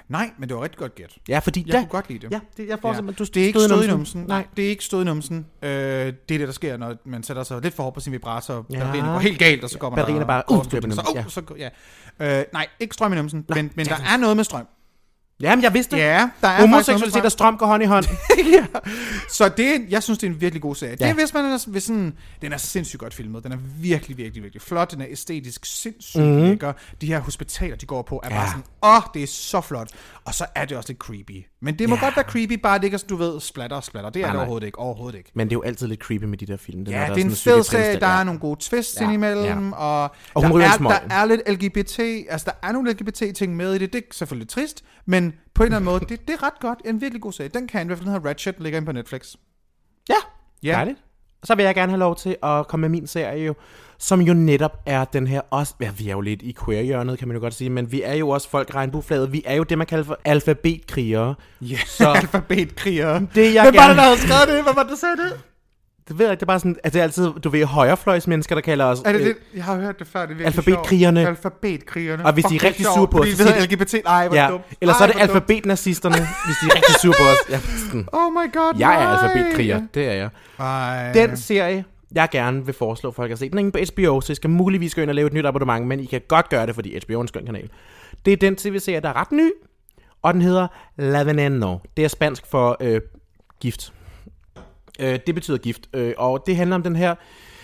Nej, men det var rigtig godt gæt. Ja, fordi Jeg der, kunne godt lide det. Ja, det, jeg forestiller mig, du det er ikke stød i numsen. Nej. Nej, det er ikke stød i numsen. Øh, det er det, der sker, når man sætter sig lidt for hårdt på sin vibrator, og Ja. batterierne går helt galt, og så går man Batterierne der bare, og uh, Så, uh, så, ja. Øh, nej, ikke strøm i numsen, men, men der er noget med strøm. Jamen, jeg vidste det. Ja, der er Homoseksualitet og strøm går hånd i hånd. ja. Så det, er- jeg synes, det er en virkelig god serie. Ja. Ja. Det er, hvis man er, hvis sådan, den er sindssygt godt filmet. Den er virkelig, virkelig, virkelig flot. Den er æstetisk sindssygt mm-hmm. lækker. De her hospitaler, de går på, er ja. bare Ja. sådan, åh, det er så flot. Og så er det også lidt creepy. Men det må Ja. godt være creepy, bare det ikke er, du ved, splatter og splatter. Det er Nej, det nej. overhovedet ikke. Overhovedet ikke. Men det er jo altid lidt creepy med de der film. Ja, når der det er en fed serie, der ja. er nogle gode twists Ja, indimellem, ja. og, Og der, er, der er lidt LGBT, altså der er nogle LGBT-ting med i det, det er selvfølgelig trist, men på en eller anden måde, det, det er ret godt, en virkelig god serie. Den kan jeg i hvert fald, den her Ratchet, ligger inde på Netflix. Ja, Ja. dejligt. Så vil jeg gerne have lov til at komme med min serie, jo, som jo netop er den her også... Ja, vi er jo lidt i queer-hjørnet, kan man jo godt sige, men vi er jo også folk regnbueflaget. Vi er jo det, man kalder for alfabetkrigere. Ja, Så- alfabetkriger. Det, jeg Hvem var gerne... det, der havde skrevet det? Hvad var det, der sagde det? Det ved jeg ikke, det er bare sådan, at det er altid, du ved, højrefløjsmennesker, der kalder os... Er det øh, det? Jeg har hørt det før, det er Alfabetkrigerne. sjovt. Alfabetkrigerne. Og hvis de er rigtig sure på os, Fordi vi siger LGBT. Ej, hvor Ja, dumt. eller så er det alfabetnazisterne, hvis de er rigtig sure på os. Ja, sådan. Oh my god, Jeg er nej. alfabetkriger, det er jeg. Den serie, jeg gerne vil foreslå folk at se, den er inde på HBO, så I skal muligvis gå ind og lave et nyt abonnement, men I kan godt gøre det, fordi HBO er en skøn kanal. Det er den tv-serie, der er ret ny, og den hedder La Veneno. Det er spansk for øh, gift. Øh, det betyder gift, øh, og det handler om den her,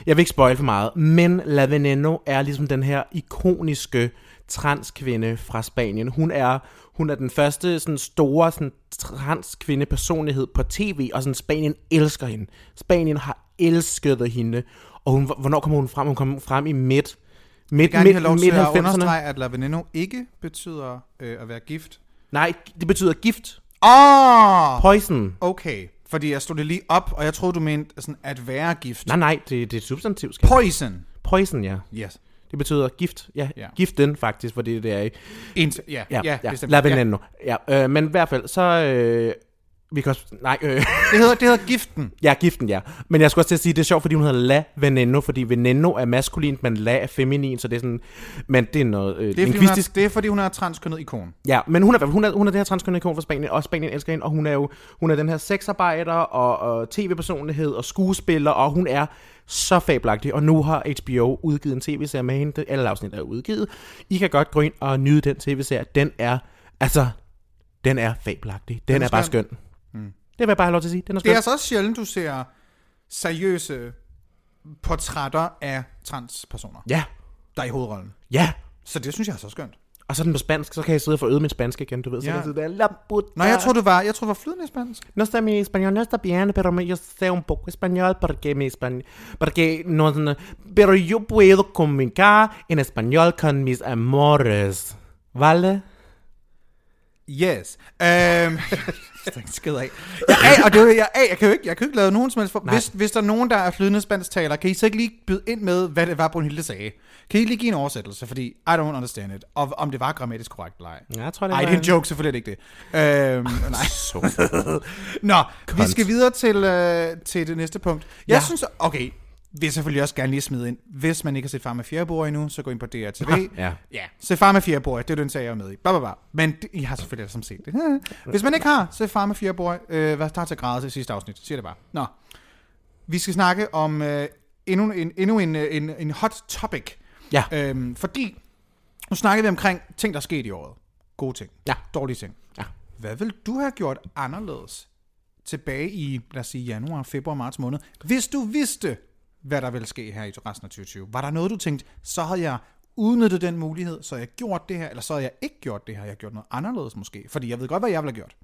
jeg vil ikke spoil for meget, men La Veneno er ligesom den her ikoniske transkvinde fra Spanien. Hun er, hun er den første sådan store sådan, transkvinde personlighed på tv, og sådan Spanien elsker hende. Spanien har elsket hende, og hun, hvornår kommer hun frem? Hun kommer frem i midt, midt, Jeg gerne have lov midt, til midt at 90'erne. understrege, at La Veneno ikke betyder øh, at være gift. Nej, det betyder gift. Åh! Poison. Okay, fordi jeg stod det lige op, og jeg troede, du mente sådan, at være gift. Nej, nej, det, det er et substantiv. Skal. Poison. Poison, ja. Yes. Det betyder gift. Ja, Ja. ja. giften faktisk, fordi det er. Int- ja, Ja, ja, ja, bestemt. La Ja. Veneno. Ja. ja øh, men i hvert fald, så... Øh, vi kan også... Nej, øh, Det hedder, det hedder giften. ja, giften, ja. Men jeg skulle også til at sige, det er sjovt, fordi hun hedder La Veneno, fordi Veneno er maskulint, men La er feminin, så det er sådan... Men det er noget øh, Det er, lingvistisk... det er, fordi hun er transkønnet ikon. Ja, men hun er, hun er, hun er det her transkønnede ikon fra Spanien, og Spanien elsker hende, og hun er jo hun er den her sexarbejder og, og tv-personlighed og skuespiller, og hun er så fabelagtig, og nu har HBO udgivet en tv-serie med hende, alle afsnit er udgivet. I kan godt gå ind og nyde den tv-serie, den er, altså, den er fabelagtig, den, Den er er bare skøn. Det vil jeg bare have lov til at sige, den er. Det er altså også sjældent, du ser seriøse portrætter af transpersoner, Ja, der er i hovedrollen. ja. Så det synes jeg er så skønt. Og så er den på spansk, så kan jeg sidde og få øget min spansk igen, du ved. Så Ja. kan jeg sidde der, la puta. Nå, jeg tror du var, jeg tror du var flydende i spansk. No sé, mi español no está bien, pero me- yo sé un poco español porque mi español, porque no, no, pero yo puedo comunicar en español con mis amores, ¿vale? Yes. Øhm, ikke skid af. Jeg, er, og det, jeg, jeg, kan jo ikke, jeg kan jo ikke lave nogen som helst for, hvis, hvis der er nogen, der er flydende spansktaler, kan I så ikke lige byde ind med, hvad det var, Brunhilde sagde? Kan I lige give en oversættelse, fordi I don't understand it, og om det var grammatisk korrekt eller ej. Ja, jeg tror, det Ej, det er en joke, selvfølgelig det ikke det. Øhm, nej. Så. Nå, vi Kont. skal videre til, øh, til det næste punkt. Jeg Ja. synes, okay, vil jeg selvfølgelig også gerne lige smide ind. Hvis man ikke har set Far med Fjerbord endnu, så gå ind på DRTV. Ja. Ja, se Far med Fjerbord, det er den serie, jeg er med i. Blah, blah, blah. Men det, I har selvfølgelig alle sammen set det. Hvis man ikke har, se Far med Fjerbord. Øh, hvad tager til græde til sidste afsnit? Siger det bare. Nå. Vi skal snakke om øh, endnu, en, endnu en, en, en hot topic. Ja. Øhm, fordi, nu snakker vi omkring ting, der er sket i året. Gode ting. Ja. Dårlige ting. Ja. Hvad vil du have gjort anderledes tilbage i, lad os sige, januar, februar, marts måned. Hvis du vidste, hvad der ville ske her i resten af 2020, var der noget, du tænkte, så havde jeg udnyttet den mulighed, så jeg gjort det her, eller så havde jeg ikke gjort det her, jeg har gjort noget anderledes måske, fordi jeg ved godt, hvad jeg ville have gjort.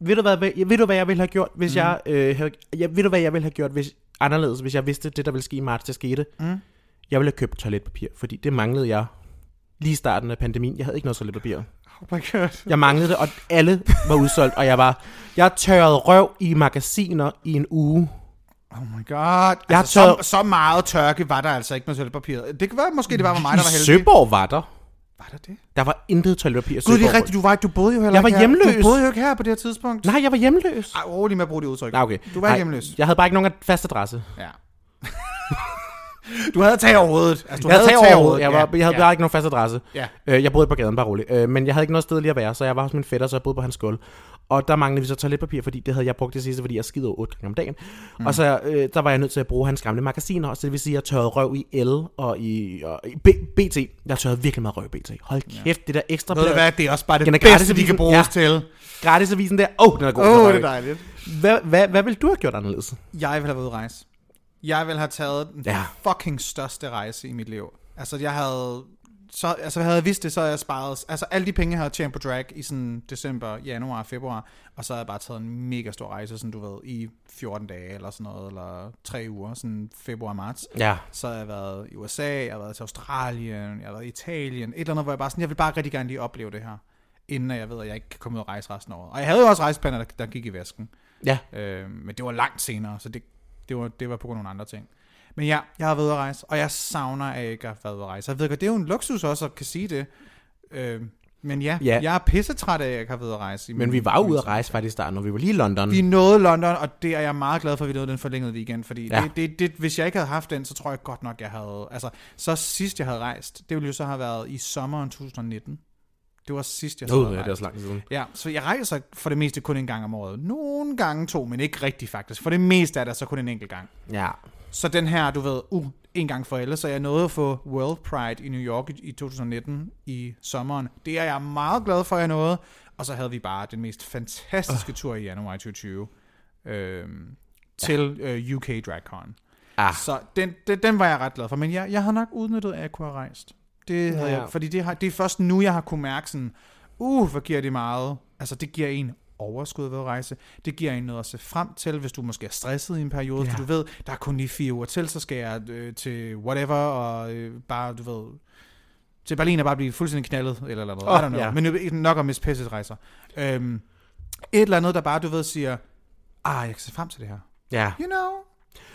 Ved du, hvad, ved, ved du, hvad jeg ville have gjort, hvis mm. jeg, øh, havde, jeg... Ved du, hvad jeg ville have gjort hvis, anderledes, hvis jeg vidste, det, der ville ske i marts, det skete? Mm. Jeg ville have købt toiletpapir, fordi det manglede jeg lige i starten af pandemien. Jeg havde ikke noget toiletpapir. Oh my god. Jeg manglede det, og alle var udsolgt, og jeg var... Jeg tørrede røv i magasiner i en uge. Oh my god. Jeg altså, taget- så, så meget tørke var der altså ikke med toiletpapiret. Det kan være, måske det var mig, der var I heldig. Søborg var der. Var der det? Der var intet toiletpapir i Gud, det Søborg. er rigtigt. Du, var, du boede jo heller Jeg var ikke her. hjemløs. Du boede jo ikke her på det her tidspunkt. Nej, jeg var hjemløs. Ej, rolig med at bruge det udtryk. Nej, okay. Du var ikke hjemløs. Jeg havde bare ikke nogen fast adresse. Ja. Du havde tag over hovedet. Altså, du Jeg havde tag over hovedet. Jeg, var, jeg havde ja. bare ikke nogen fast adresse. Ja. Øh, jeg boede på gaden, bare roligt. Øh, men jeg havde ikke noget sted lige at være, så jeg var hos min fætter, så jeg boede på hans gulv. Og der manglede vi så toiletpapir, fordi det havde jeg brugt det sidste, fordi jeg skider otte gange om dagen. Mm. Og så øh, der var jeg nødt til at bruge hans gamle magasiner også. Det vil sige, at jeg tørrede røv i L og i, og i B, BT. Jeg tørrede virkelig meget røv i BT. Hold kæft, det der ekstra Ved du hvad, det er også bare det bedste, de kan bruges Ja. til. gratisavisen der. Åh, oh, den er god. Åh, oh, det er dejligt. Hvad, hvad, hvad ville du have gjort anderledes? Jeg ville have været ude at rejse. Jeg ville have taget den Ja. fucking største rejse i mit liv. Altså, jeg havde... Så, altså, havde jeg vidst det, så havde jeg sparet... Altså, alle de penge, jeg havde tjent på drag i sådan december, januar, februar, og så havde jeg bare taget en mega stor rejse, sådan du ved, i 14 dage eller sådan noget, eller 3 uger, sådan februar, marts. Ja. Så har jeg været i USA, jeg har været til Australien, jeg har været i Italien, et eller andet, hvor jeg bare sådan, jeg vil bare rigtig gerne lige opleve det her, inden jeg ved, at jeg ikke kan komme ud og rejse resten af året. Og jeg havde jo også rejseplaner, der, der gik i vasken. Ja. Øh, men det var langt senere, så det, det, var, det var på grund af nogle andre ting. Men ja, jeg har været at rejse, og jeg savner, at jeg ikke har været at rejse. Jeg ved godt, det er jo en luksus også at kan sige det. Øh, men ja, Ja. jeg er pissetræt af, at jeg ikke har været at rejse. i Men vi var ude at rejse faktisk i starten, og vi var lige i London. Vi nåede London, og det er jeg meget glad for, at vi nåede den forlængede weekend, fordi ja. det, det, det, hvis jeg ikke havde haft den, så tror jeg godt nok, jeg havde... Altså, så sidst jeg havde rejst, det ville jo så have været i sommeren 2019. Det var sidst, jeg havde ja, det er rejst. så lang siden. Ja, så jeg rejser for det meste kun en gang om året. Nogle gange to, men ikke rigtigt faktisk. For det meste er der så kun en enkelt gang. Ja. Så den her, du ved, uh, en gang for alle, så jeg nåede at få World Pride i New York i, i 2019 i sommeren. Det er jeg meget glad for, at jeg nåede. Og så havde vi bare den mest fantastiske uh. tur i januar 2020 øhm, til øh, UK DragCon. Ah. Så den, den, den var jeg ret glad for. Men jeg, jeg havde nok udnyttet, at jeg kunne have rejst. Det havde Ja. jeg, fordi det, har, det er først nu, jeg har kunne mærke sådan, uh, hvor giver det meget. Altså, det giver en overskud ved at rejse. Det giver en noget at se frem til, hvis du måske er stresset i en periode, Ja. for du ved, der er kun lige fire uger til, så skal jeg øh, til whatever, og øh, bare, du ved, til Berlin og bare blive fuldstændig knaldet, eller eller noget. Åh, I don't know. ja. Men nok om Miss Pisset rejser. Øhm, et eller andet, der bare, du ved, siger, ah, jeg kan se frem til det her. Ja. You know?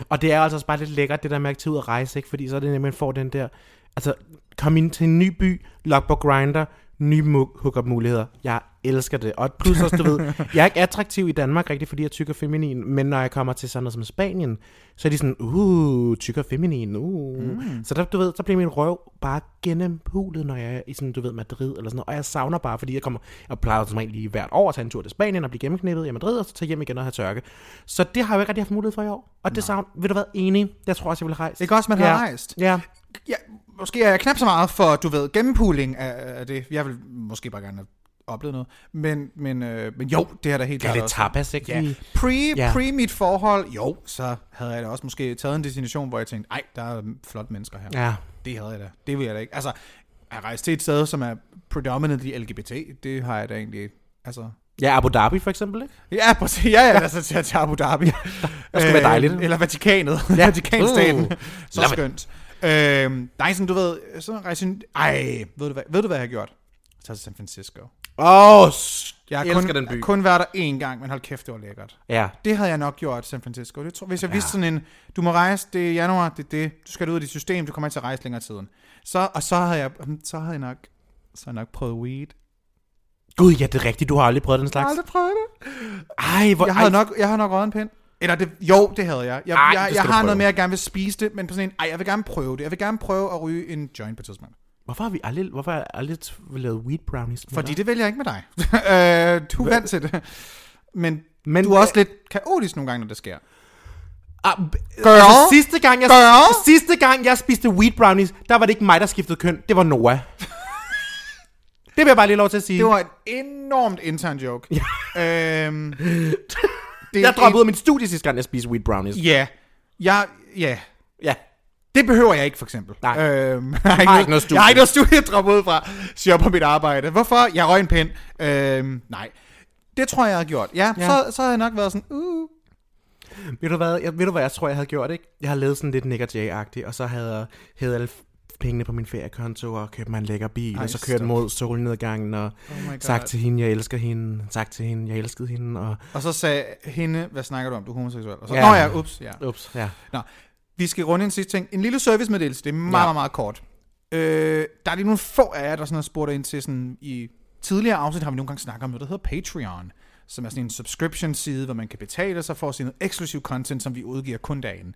Og det er altså også bare lidt lækkert, det der med at tage ud og rejse, ikke? Fordi så er det nemlig, man får den der... Altså, kom ind til en ny by, log på Grinder, nye hookup muligheder. Jeg elsker det. Og plus også, du ved, jeg er ikke attraktiv i Danmark rigtig, fordi jeg er tyk og feminin, men når jeg kommer til sådan noget som Spanien, så er de sådan, uh, tyk og feminin, uh. Mm. Så der, du ved, så bliver min røv bare gennemhulet, når jeg er i sådan, du ved, Madrid eller sådan noget. Og jeg savner bare, fordi jeg kommer, jeg plejer som regel lige hvert år at tage en tur til Spanien og blive gennemknippet i Madrid, og så tage hjem igen og have tørke. Så det har jeg ikke rigtig haft mulighed for i år. Og det savner, ved du hvad, enig, jeg tror også, jeg vil rejse. Ikke også, man har rejst? Ja, Ja, måske er jeg knap så meget for, du ved, gennempooling af, af det. Jeg vil måske bare gerne have oplevet noget. Men, men, øh, men jo, det er da helt det er klart lidt tapas, ikke? Ja. Pre, Ja. pre mit forhold, jo, så havde jeg da også måske taget en destination, hvor jeg tænkte, ej, der er flotte mennesker her. Ja. Det havde jeg da. Det vil jeg da ikke. Altså, at rejse til et sted, som er predominantly LGBT, det har jeg da egentlig, altså... Ja, Abu Dhabi for eksempel, ikke? Ja, præcis. Ja, ja, altså til, til Abu Dhabi. der skulle være dejligt. Eller Vatikanet. Ja. Vatikanstaten. Uh. Så skønt. Øh, nej, sådan, du ved, sådan rejse... Ej, ved du hvad, ved du, hvad jeg har gjort? Så til San Francisco. Åh, oh, Jeg har jeg kun, den jeg by. har kun været der én gang, men hold kæft, det var lækkert. Ja, Det havde jeg nok gjort, San Francisco. Det tror, hvis jeg ja. vidste sådan en, du må rejse, det er januar, det er det, du skal ud af dit system, du kommer ikke til at rejse længere tiden. Så, og så havde jeg, hmm, så havde jeg nok, så havde jeg nok prøvet weed. gud, ja, det er rigtigt. Du har aldrig prøvet den Jeg slags. har aldrig prøvet det. Ej, hvor... Jeg havde ej, nok, jeg havde nok røget en pind. Eller det, jo, det havde jeg. Jeg, Ej, jeg, jeg har prøve. noget med, at jeg gerne vil spise det, men på sådan en, ej, jeg vil gerne prøve det. Jeg vil gerne prøve at ryge en joint på et tidspunkt. Hvorfor har vi aldrig, hvorfor har jeg aldrig lavet weed brownies? med Fordi dig? det vælger jeg ikke med dig. øh, du er vant til det. Men, Men du er også lidt kaotisk nogle gange, når det sker. Ah, Girl? altså, sidste, gang, jeg, Girl? sidste gang, jeg spiste weed brownies, der var det ikke mig, der skiftede køn. Det var Noah. det vil jeg bare lige lov til at sige. Det var et enormt intern joke. øhm, Det, Jeg droppede ud af mit studie sidste gang, jeg spiste wheat brownies. Ja. Jeg, ja. Ja. Det behøver jeg ikke, for eksempel. Nej. Øhm, jeg, har ikke noget studie. Jeg har ikke noget studie at droppe ud fra, siger på mit arbejde. Hvorfor? Jeg røg en pind. Øhm, nej. Det tror jeg, jeg har gjort. Ja, Ja. Så, så har jeg nok været sådan, uh, Ved du, hvad, jeg, ved du hvad jeg tror, jeg havde gjort, ikke? Jeg har lavet sådan lidt Nick og Jay-agtigt, og så havde jeg havde pengene på min feriekonto og købt mig en lækker bil, Ej, og så kørt stop. mod solnedgangen og Oh sagt til hende, jeg elsker hende, sagt til hende, jeg elskede hende, og Og så sagde hende, hvad snakker du om, du er homoseksuel? Og så, Ja. Nå ja, ups, ja. ups, ja. Nå, vi skal runde en sidste ting. En lille servicemeddelelse, det er meget, Ja. meget, meget kort. Øh, der er lige nogle få af jer, der sådan har spurgt ind til sådan i tidligere afsnit, har vi nogle gange snakket om noget, der hedder Patreon, som er sådan en subscription side, hvor man kan betale sig for at se noget eksklusiv content, som vi udgiver kun dagen.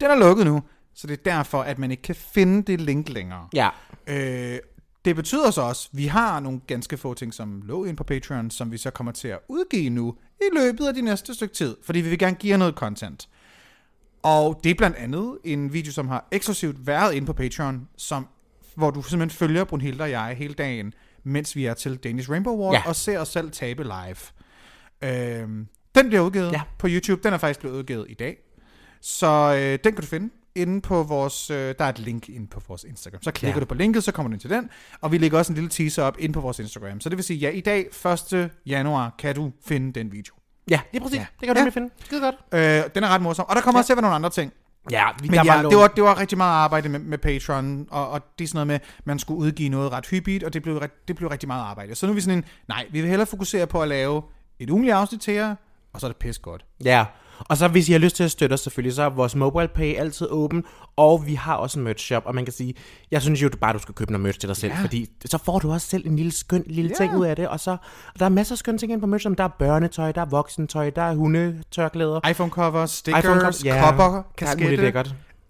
Den er lukket nu, så det er derfor, at man ikke kan finde det link længere. Ja, Øh, det betyder så også, at vi har nogle ganske få ting, som lå ind på Patreon, som vi så kommer til at udgive nu i løbet af de næste stykke tid, fordi vi vil gerne give jer noget content. Og det er blandt andet en video, som har eksklusivt været inde på Patreon, som, hvor du simpelthen følger Brunhilde og jeg hele dagen, mens vi er til Danish Rainbow Award, Ja. og ser os selv tabe live. Øhm, den bliver udgivet Ja. ja. på YouTube. Den er faktisk blevet udgivet i dag. Så øh, den kan du finde inde på vores... Øh, der er et link inde på vores Instagram. Så klikker Ja. du på linket, så kommer du ind til den. Og vi lægger også en lille teaser op inde på vores Instagram. Så det vil sige, ja, i dag, 1. januar, kan du finde den video. ja, det er præcis. Ja. Det kan du Ja. finde. Skide godt. Øh, den er ret morsom. Og der kommer ja. også til at være nogle andre ting. Ja, vi, Men der ja, var det var, det var rigtig meget arbejde med, med Patreon, og, og det er sådan noget med, at man skulle udgive noget ret hyppigt, og det blev, det blev rigtig meget arbejde. Så nu er vi sådan en, nej, vi vil hellere fokusere på at lave et ugenligt afsnit til jer, og så er det pis godt. Ja, og så hvis I har lyst til at støtte os selvfølgelig, så er vores mobile pay altid åben, og vi har også en merch shop, og man kan sige, jeg synes jo du bare, du skal købe noget merch til dig selv, ja. fordi så får du også selv en lille skøn lille Ja. ting ud af det, og så og der er masser af skønne ting ind på merch, der er børnetøj, der er voksentøj, der er hundetørklæder, iPhone cover, stickers, iPhone iPhone cover- ja, kopper,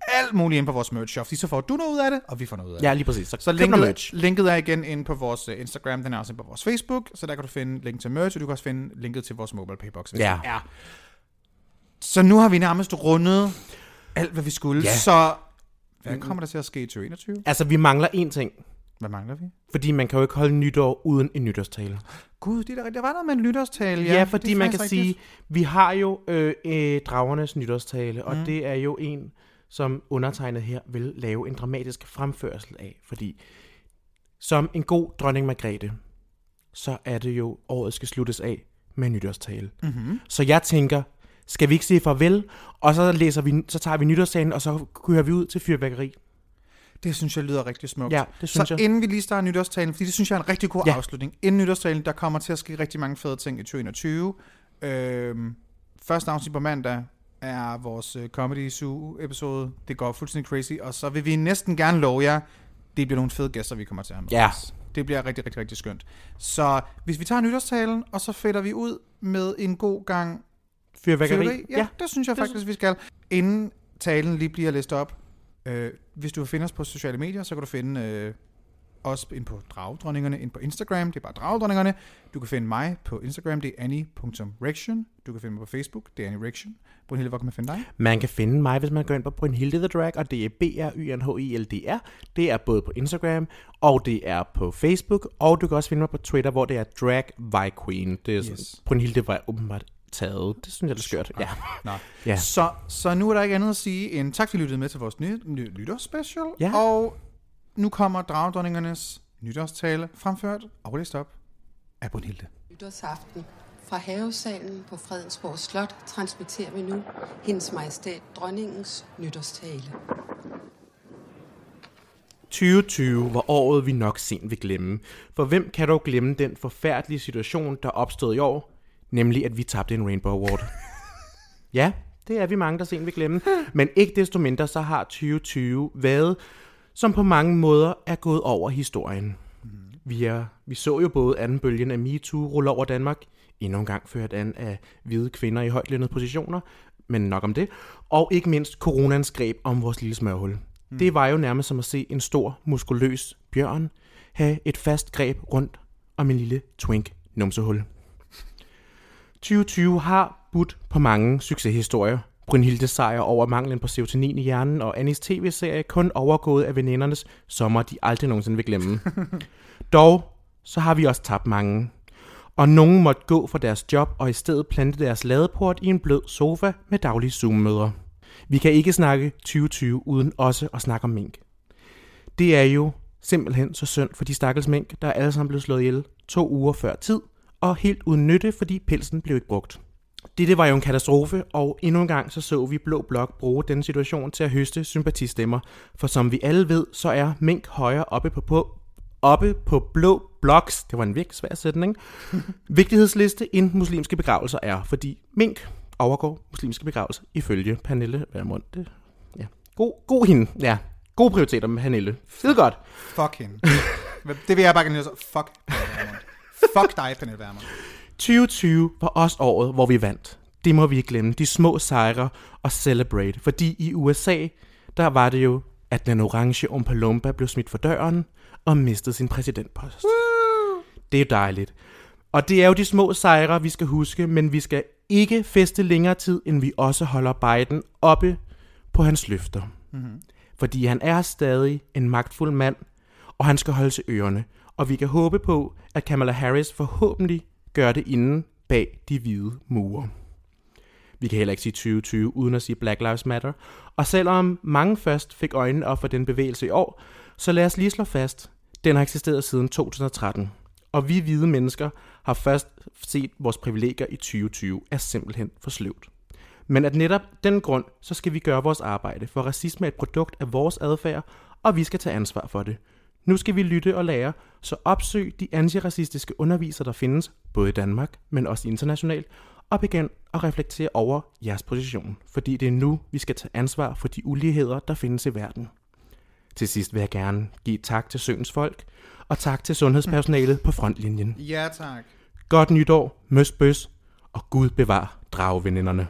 alt muligt alt ind på vores merch shop. Fordi så får du noget ud af det, og vi får noget ud af det. Ja, lige præcis. Så, Så linket, linket er igen inde på vores uh, Instagram, den er også inde på vores Facebook, så der kan du finde link til merch, og du kan også finde linket til vores mobile paybox. hvis Ja. det er. Så nu har vi nærmest rundet alt, hvad vi skulle. Ja. Så hvad kommer der til at ske i 2021? Altså, vi mangler én ting, Hvad mangler vi? fordi man kan jo ikke holde nytår uden en nytårstale. Gud, det er der, der var noget med en lytterstale. Ja, Ja, fordi man kan faktisk sige, rigtigt. vi har jo øh, øh, dragernes nytårstale, og Mm. det er jo en, som undertegnet her vil lave en dramatisk fremførsel af, fordi som en god dronning Margrethe, så er det jo, året skal sluttes af med en nytårstale. Mhm. Så jeg tænker, skal vi ikke sige farvel, og så, læser vi, så tager vi nytårstalen, og så kører vi ud til fyrværkeri. Det synes jeg lyder rigtig smukt. Ja, det synes så jeg. inden vi lige starter nytårstalen, fordi det synes jeg er en rigtig god Ja. afslutning. Inden nytårstalen, der kommer til at ske rigtig mange fede ting i 2021. Øhm, første afsnit på mandag er vores øh, Comedy Zoo episode. Det går fuldstændig crazy. Og så vil vi næsten gerne love jer, det bliver nogle fede gæster, vi kommer til at have med Ja. os. Det bliver rigtig, rigtig, rigtig skønt. Så hvis vi tager nytårstalen, og så fætter vi ud med en god gang Fyrværkeri. Fyrværkeri? Ja, ja, det synes jeg det faktisk, vi skal. Inden talen lige bliver læst op, øh, hvis du vil finde os på sociale medier, så kan du finde øh, os ind på Dragedronningerne, ind på Instagram, det er bare Dragedronningerne. Du kan finde mig på Instagram, det er annie.rection. Du kan finde mig på Facebook, det er Annie Rection. Brunhilde, hvor kan man finde dig? Man kan finde mig, hvis man går ind på Brynhilde The Drag, og det er b r y n h i l d r Det er både på Instagram, og det er på Facebook, og du kan også finde mig på Twitter, hvor det er Drag Vi Queen. Det er yes. Yes. Brynhilde var åbenbart taget. Det synes jeg er lidt skørt. Ja. Nå. Ja. Så, så nu er der ikke andet at sige end tak, fordi I lyttede med til vores nye, nye nytårsspecial. Ja. Og nu kommer Dragedronningernes nytårstale fremført og læst op af Brunhilde. Nytårsaften. Fra havesalen på Fredensborg Slot transmitterer vi nu hendes majestæt dronningens nytårstale. 2020 var året, vi nok sent vil glemme. For hvem kan dog glemme den forfærdelige situation, der opstod i år? Nemlig, at vi tabte en Rainbow Award. ja, det er vi mange, der sent vil glemme. Men ikke desto mindre, så har 2020 været, som på mange måder er gået over historien. Vi, er, vi så jo både anden bølgen af MeToo rulle over Danmark, endnu en gang ført an af hvide kvinder i højtlønnede positioner, men nok om det, og ikke mindst coronans greb om vores lille smørhul. Mm. Det var jo nærmest som at se en stor, muskuløs bjørn have et fast greb rundt om en lille twink numsehul. 2020 har budt på mange succeshistorier. Brynhilde sejr over manglen på serotonin i hjernen, og Annis tv-serie kun overgået af venindernes sommer, de aldrig nogensinde vil glemme. Dog, så har vi også tabt mange. og nogen måtte gå fra deres job og i stedet plante deres ladeport i en blød sofa med daglige Zoom-møder. Vi kan ikke snakke 2020 uden også at snakke om mink. Det er jo simpelthen så synd for de stakkels mink, der er alle sammen blevet slået ihjel to uger før tid, og helt uden nytte, fordi pelsen blev ikke brugt. Dette var jo en katastrofe, og endnu en gang så så vi Blå Blok bruge denne situation til at høste sympatistemmer. For som vi alle ved, så er mink højere oppe på, på, oppe på Blå Bloks, det var en virkelig svær sætning, vigtighedsliste end muslimske begravelser er, fordi mink overgår muslimske begravelser ifølge Pernille Vermund. Det, ja. God, god hende, ja. Gode prioriteter med Pernille. Skide godt. Fuck hende. det vil jeg bare gerne så. Fuck Pernille Vermund. Fuck dig, Pernille Vermund. 2020 var også året, hvor vi vandt. Det må vi ikke glemme. De små sejre og celebrate. Fordi i USA, der var det jo, at den orange Umpa blev smidt for døren og mistede sin præsidentpost. Woo! Det er dejligt. Og det er jo de små sejre, vi skal huske, men vi skal ikke feste længere tid, end vi også holder Biden oppe på hans løfter. Mm-hmm. Fordi han er stadig en magtfuld mand, og han skal holde til ørerne. Og vi kan håbe på, at Kamala Harris forhåbentlig gør det inden bag de hvide mure. Vi kan heller ikke sige 2020 uden at sige Black Lives Matter. Og selvom mange først fik øjnene op for den bevægelse i år, så lad os lige slå fast, den har eksisteret siden 2013. Og vi hvide mennesker har først set vores privilegier i 2020 er simpelthen for sløvt. Men at netop den grund, så skal vi gøre vores arbejde, for racisme er et produkt af vores adfærd, og vi skal tage ansvar for det. Nu skal vi lytte og lære, så opsøg de antiracistiske undervisere, der findes, både i Danmark, men også internationalt, og begynd at reflektere over jeres position, fordi det er nu, vi skal tage ansvar for de uligheder, der findes i verden. Til sidst vil jeg gerne give tak til Søens folk, og tak til sundhedspersonalet på frontlinjen. Ja, tak. Godt nytår, møs bøs, og Gud bevar drageveninderne.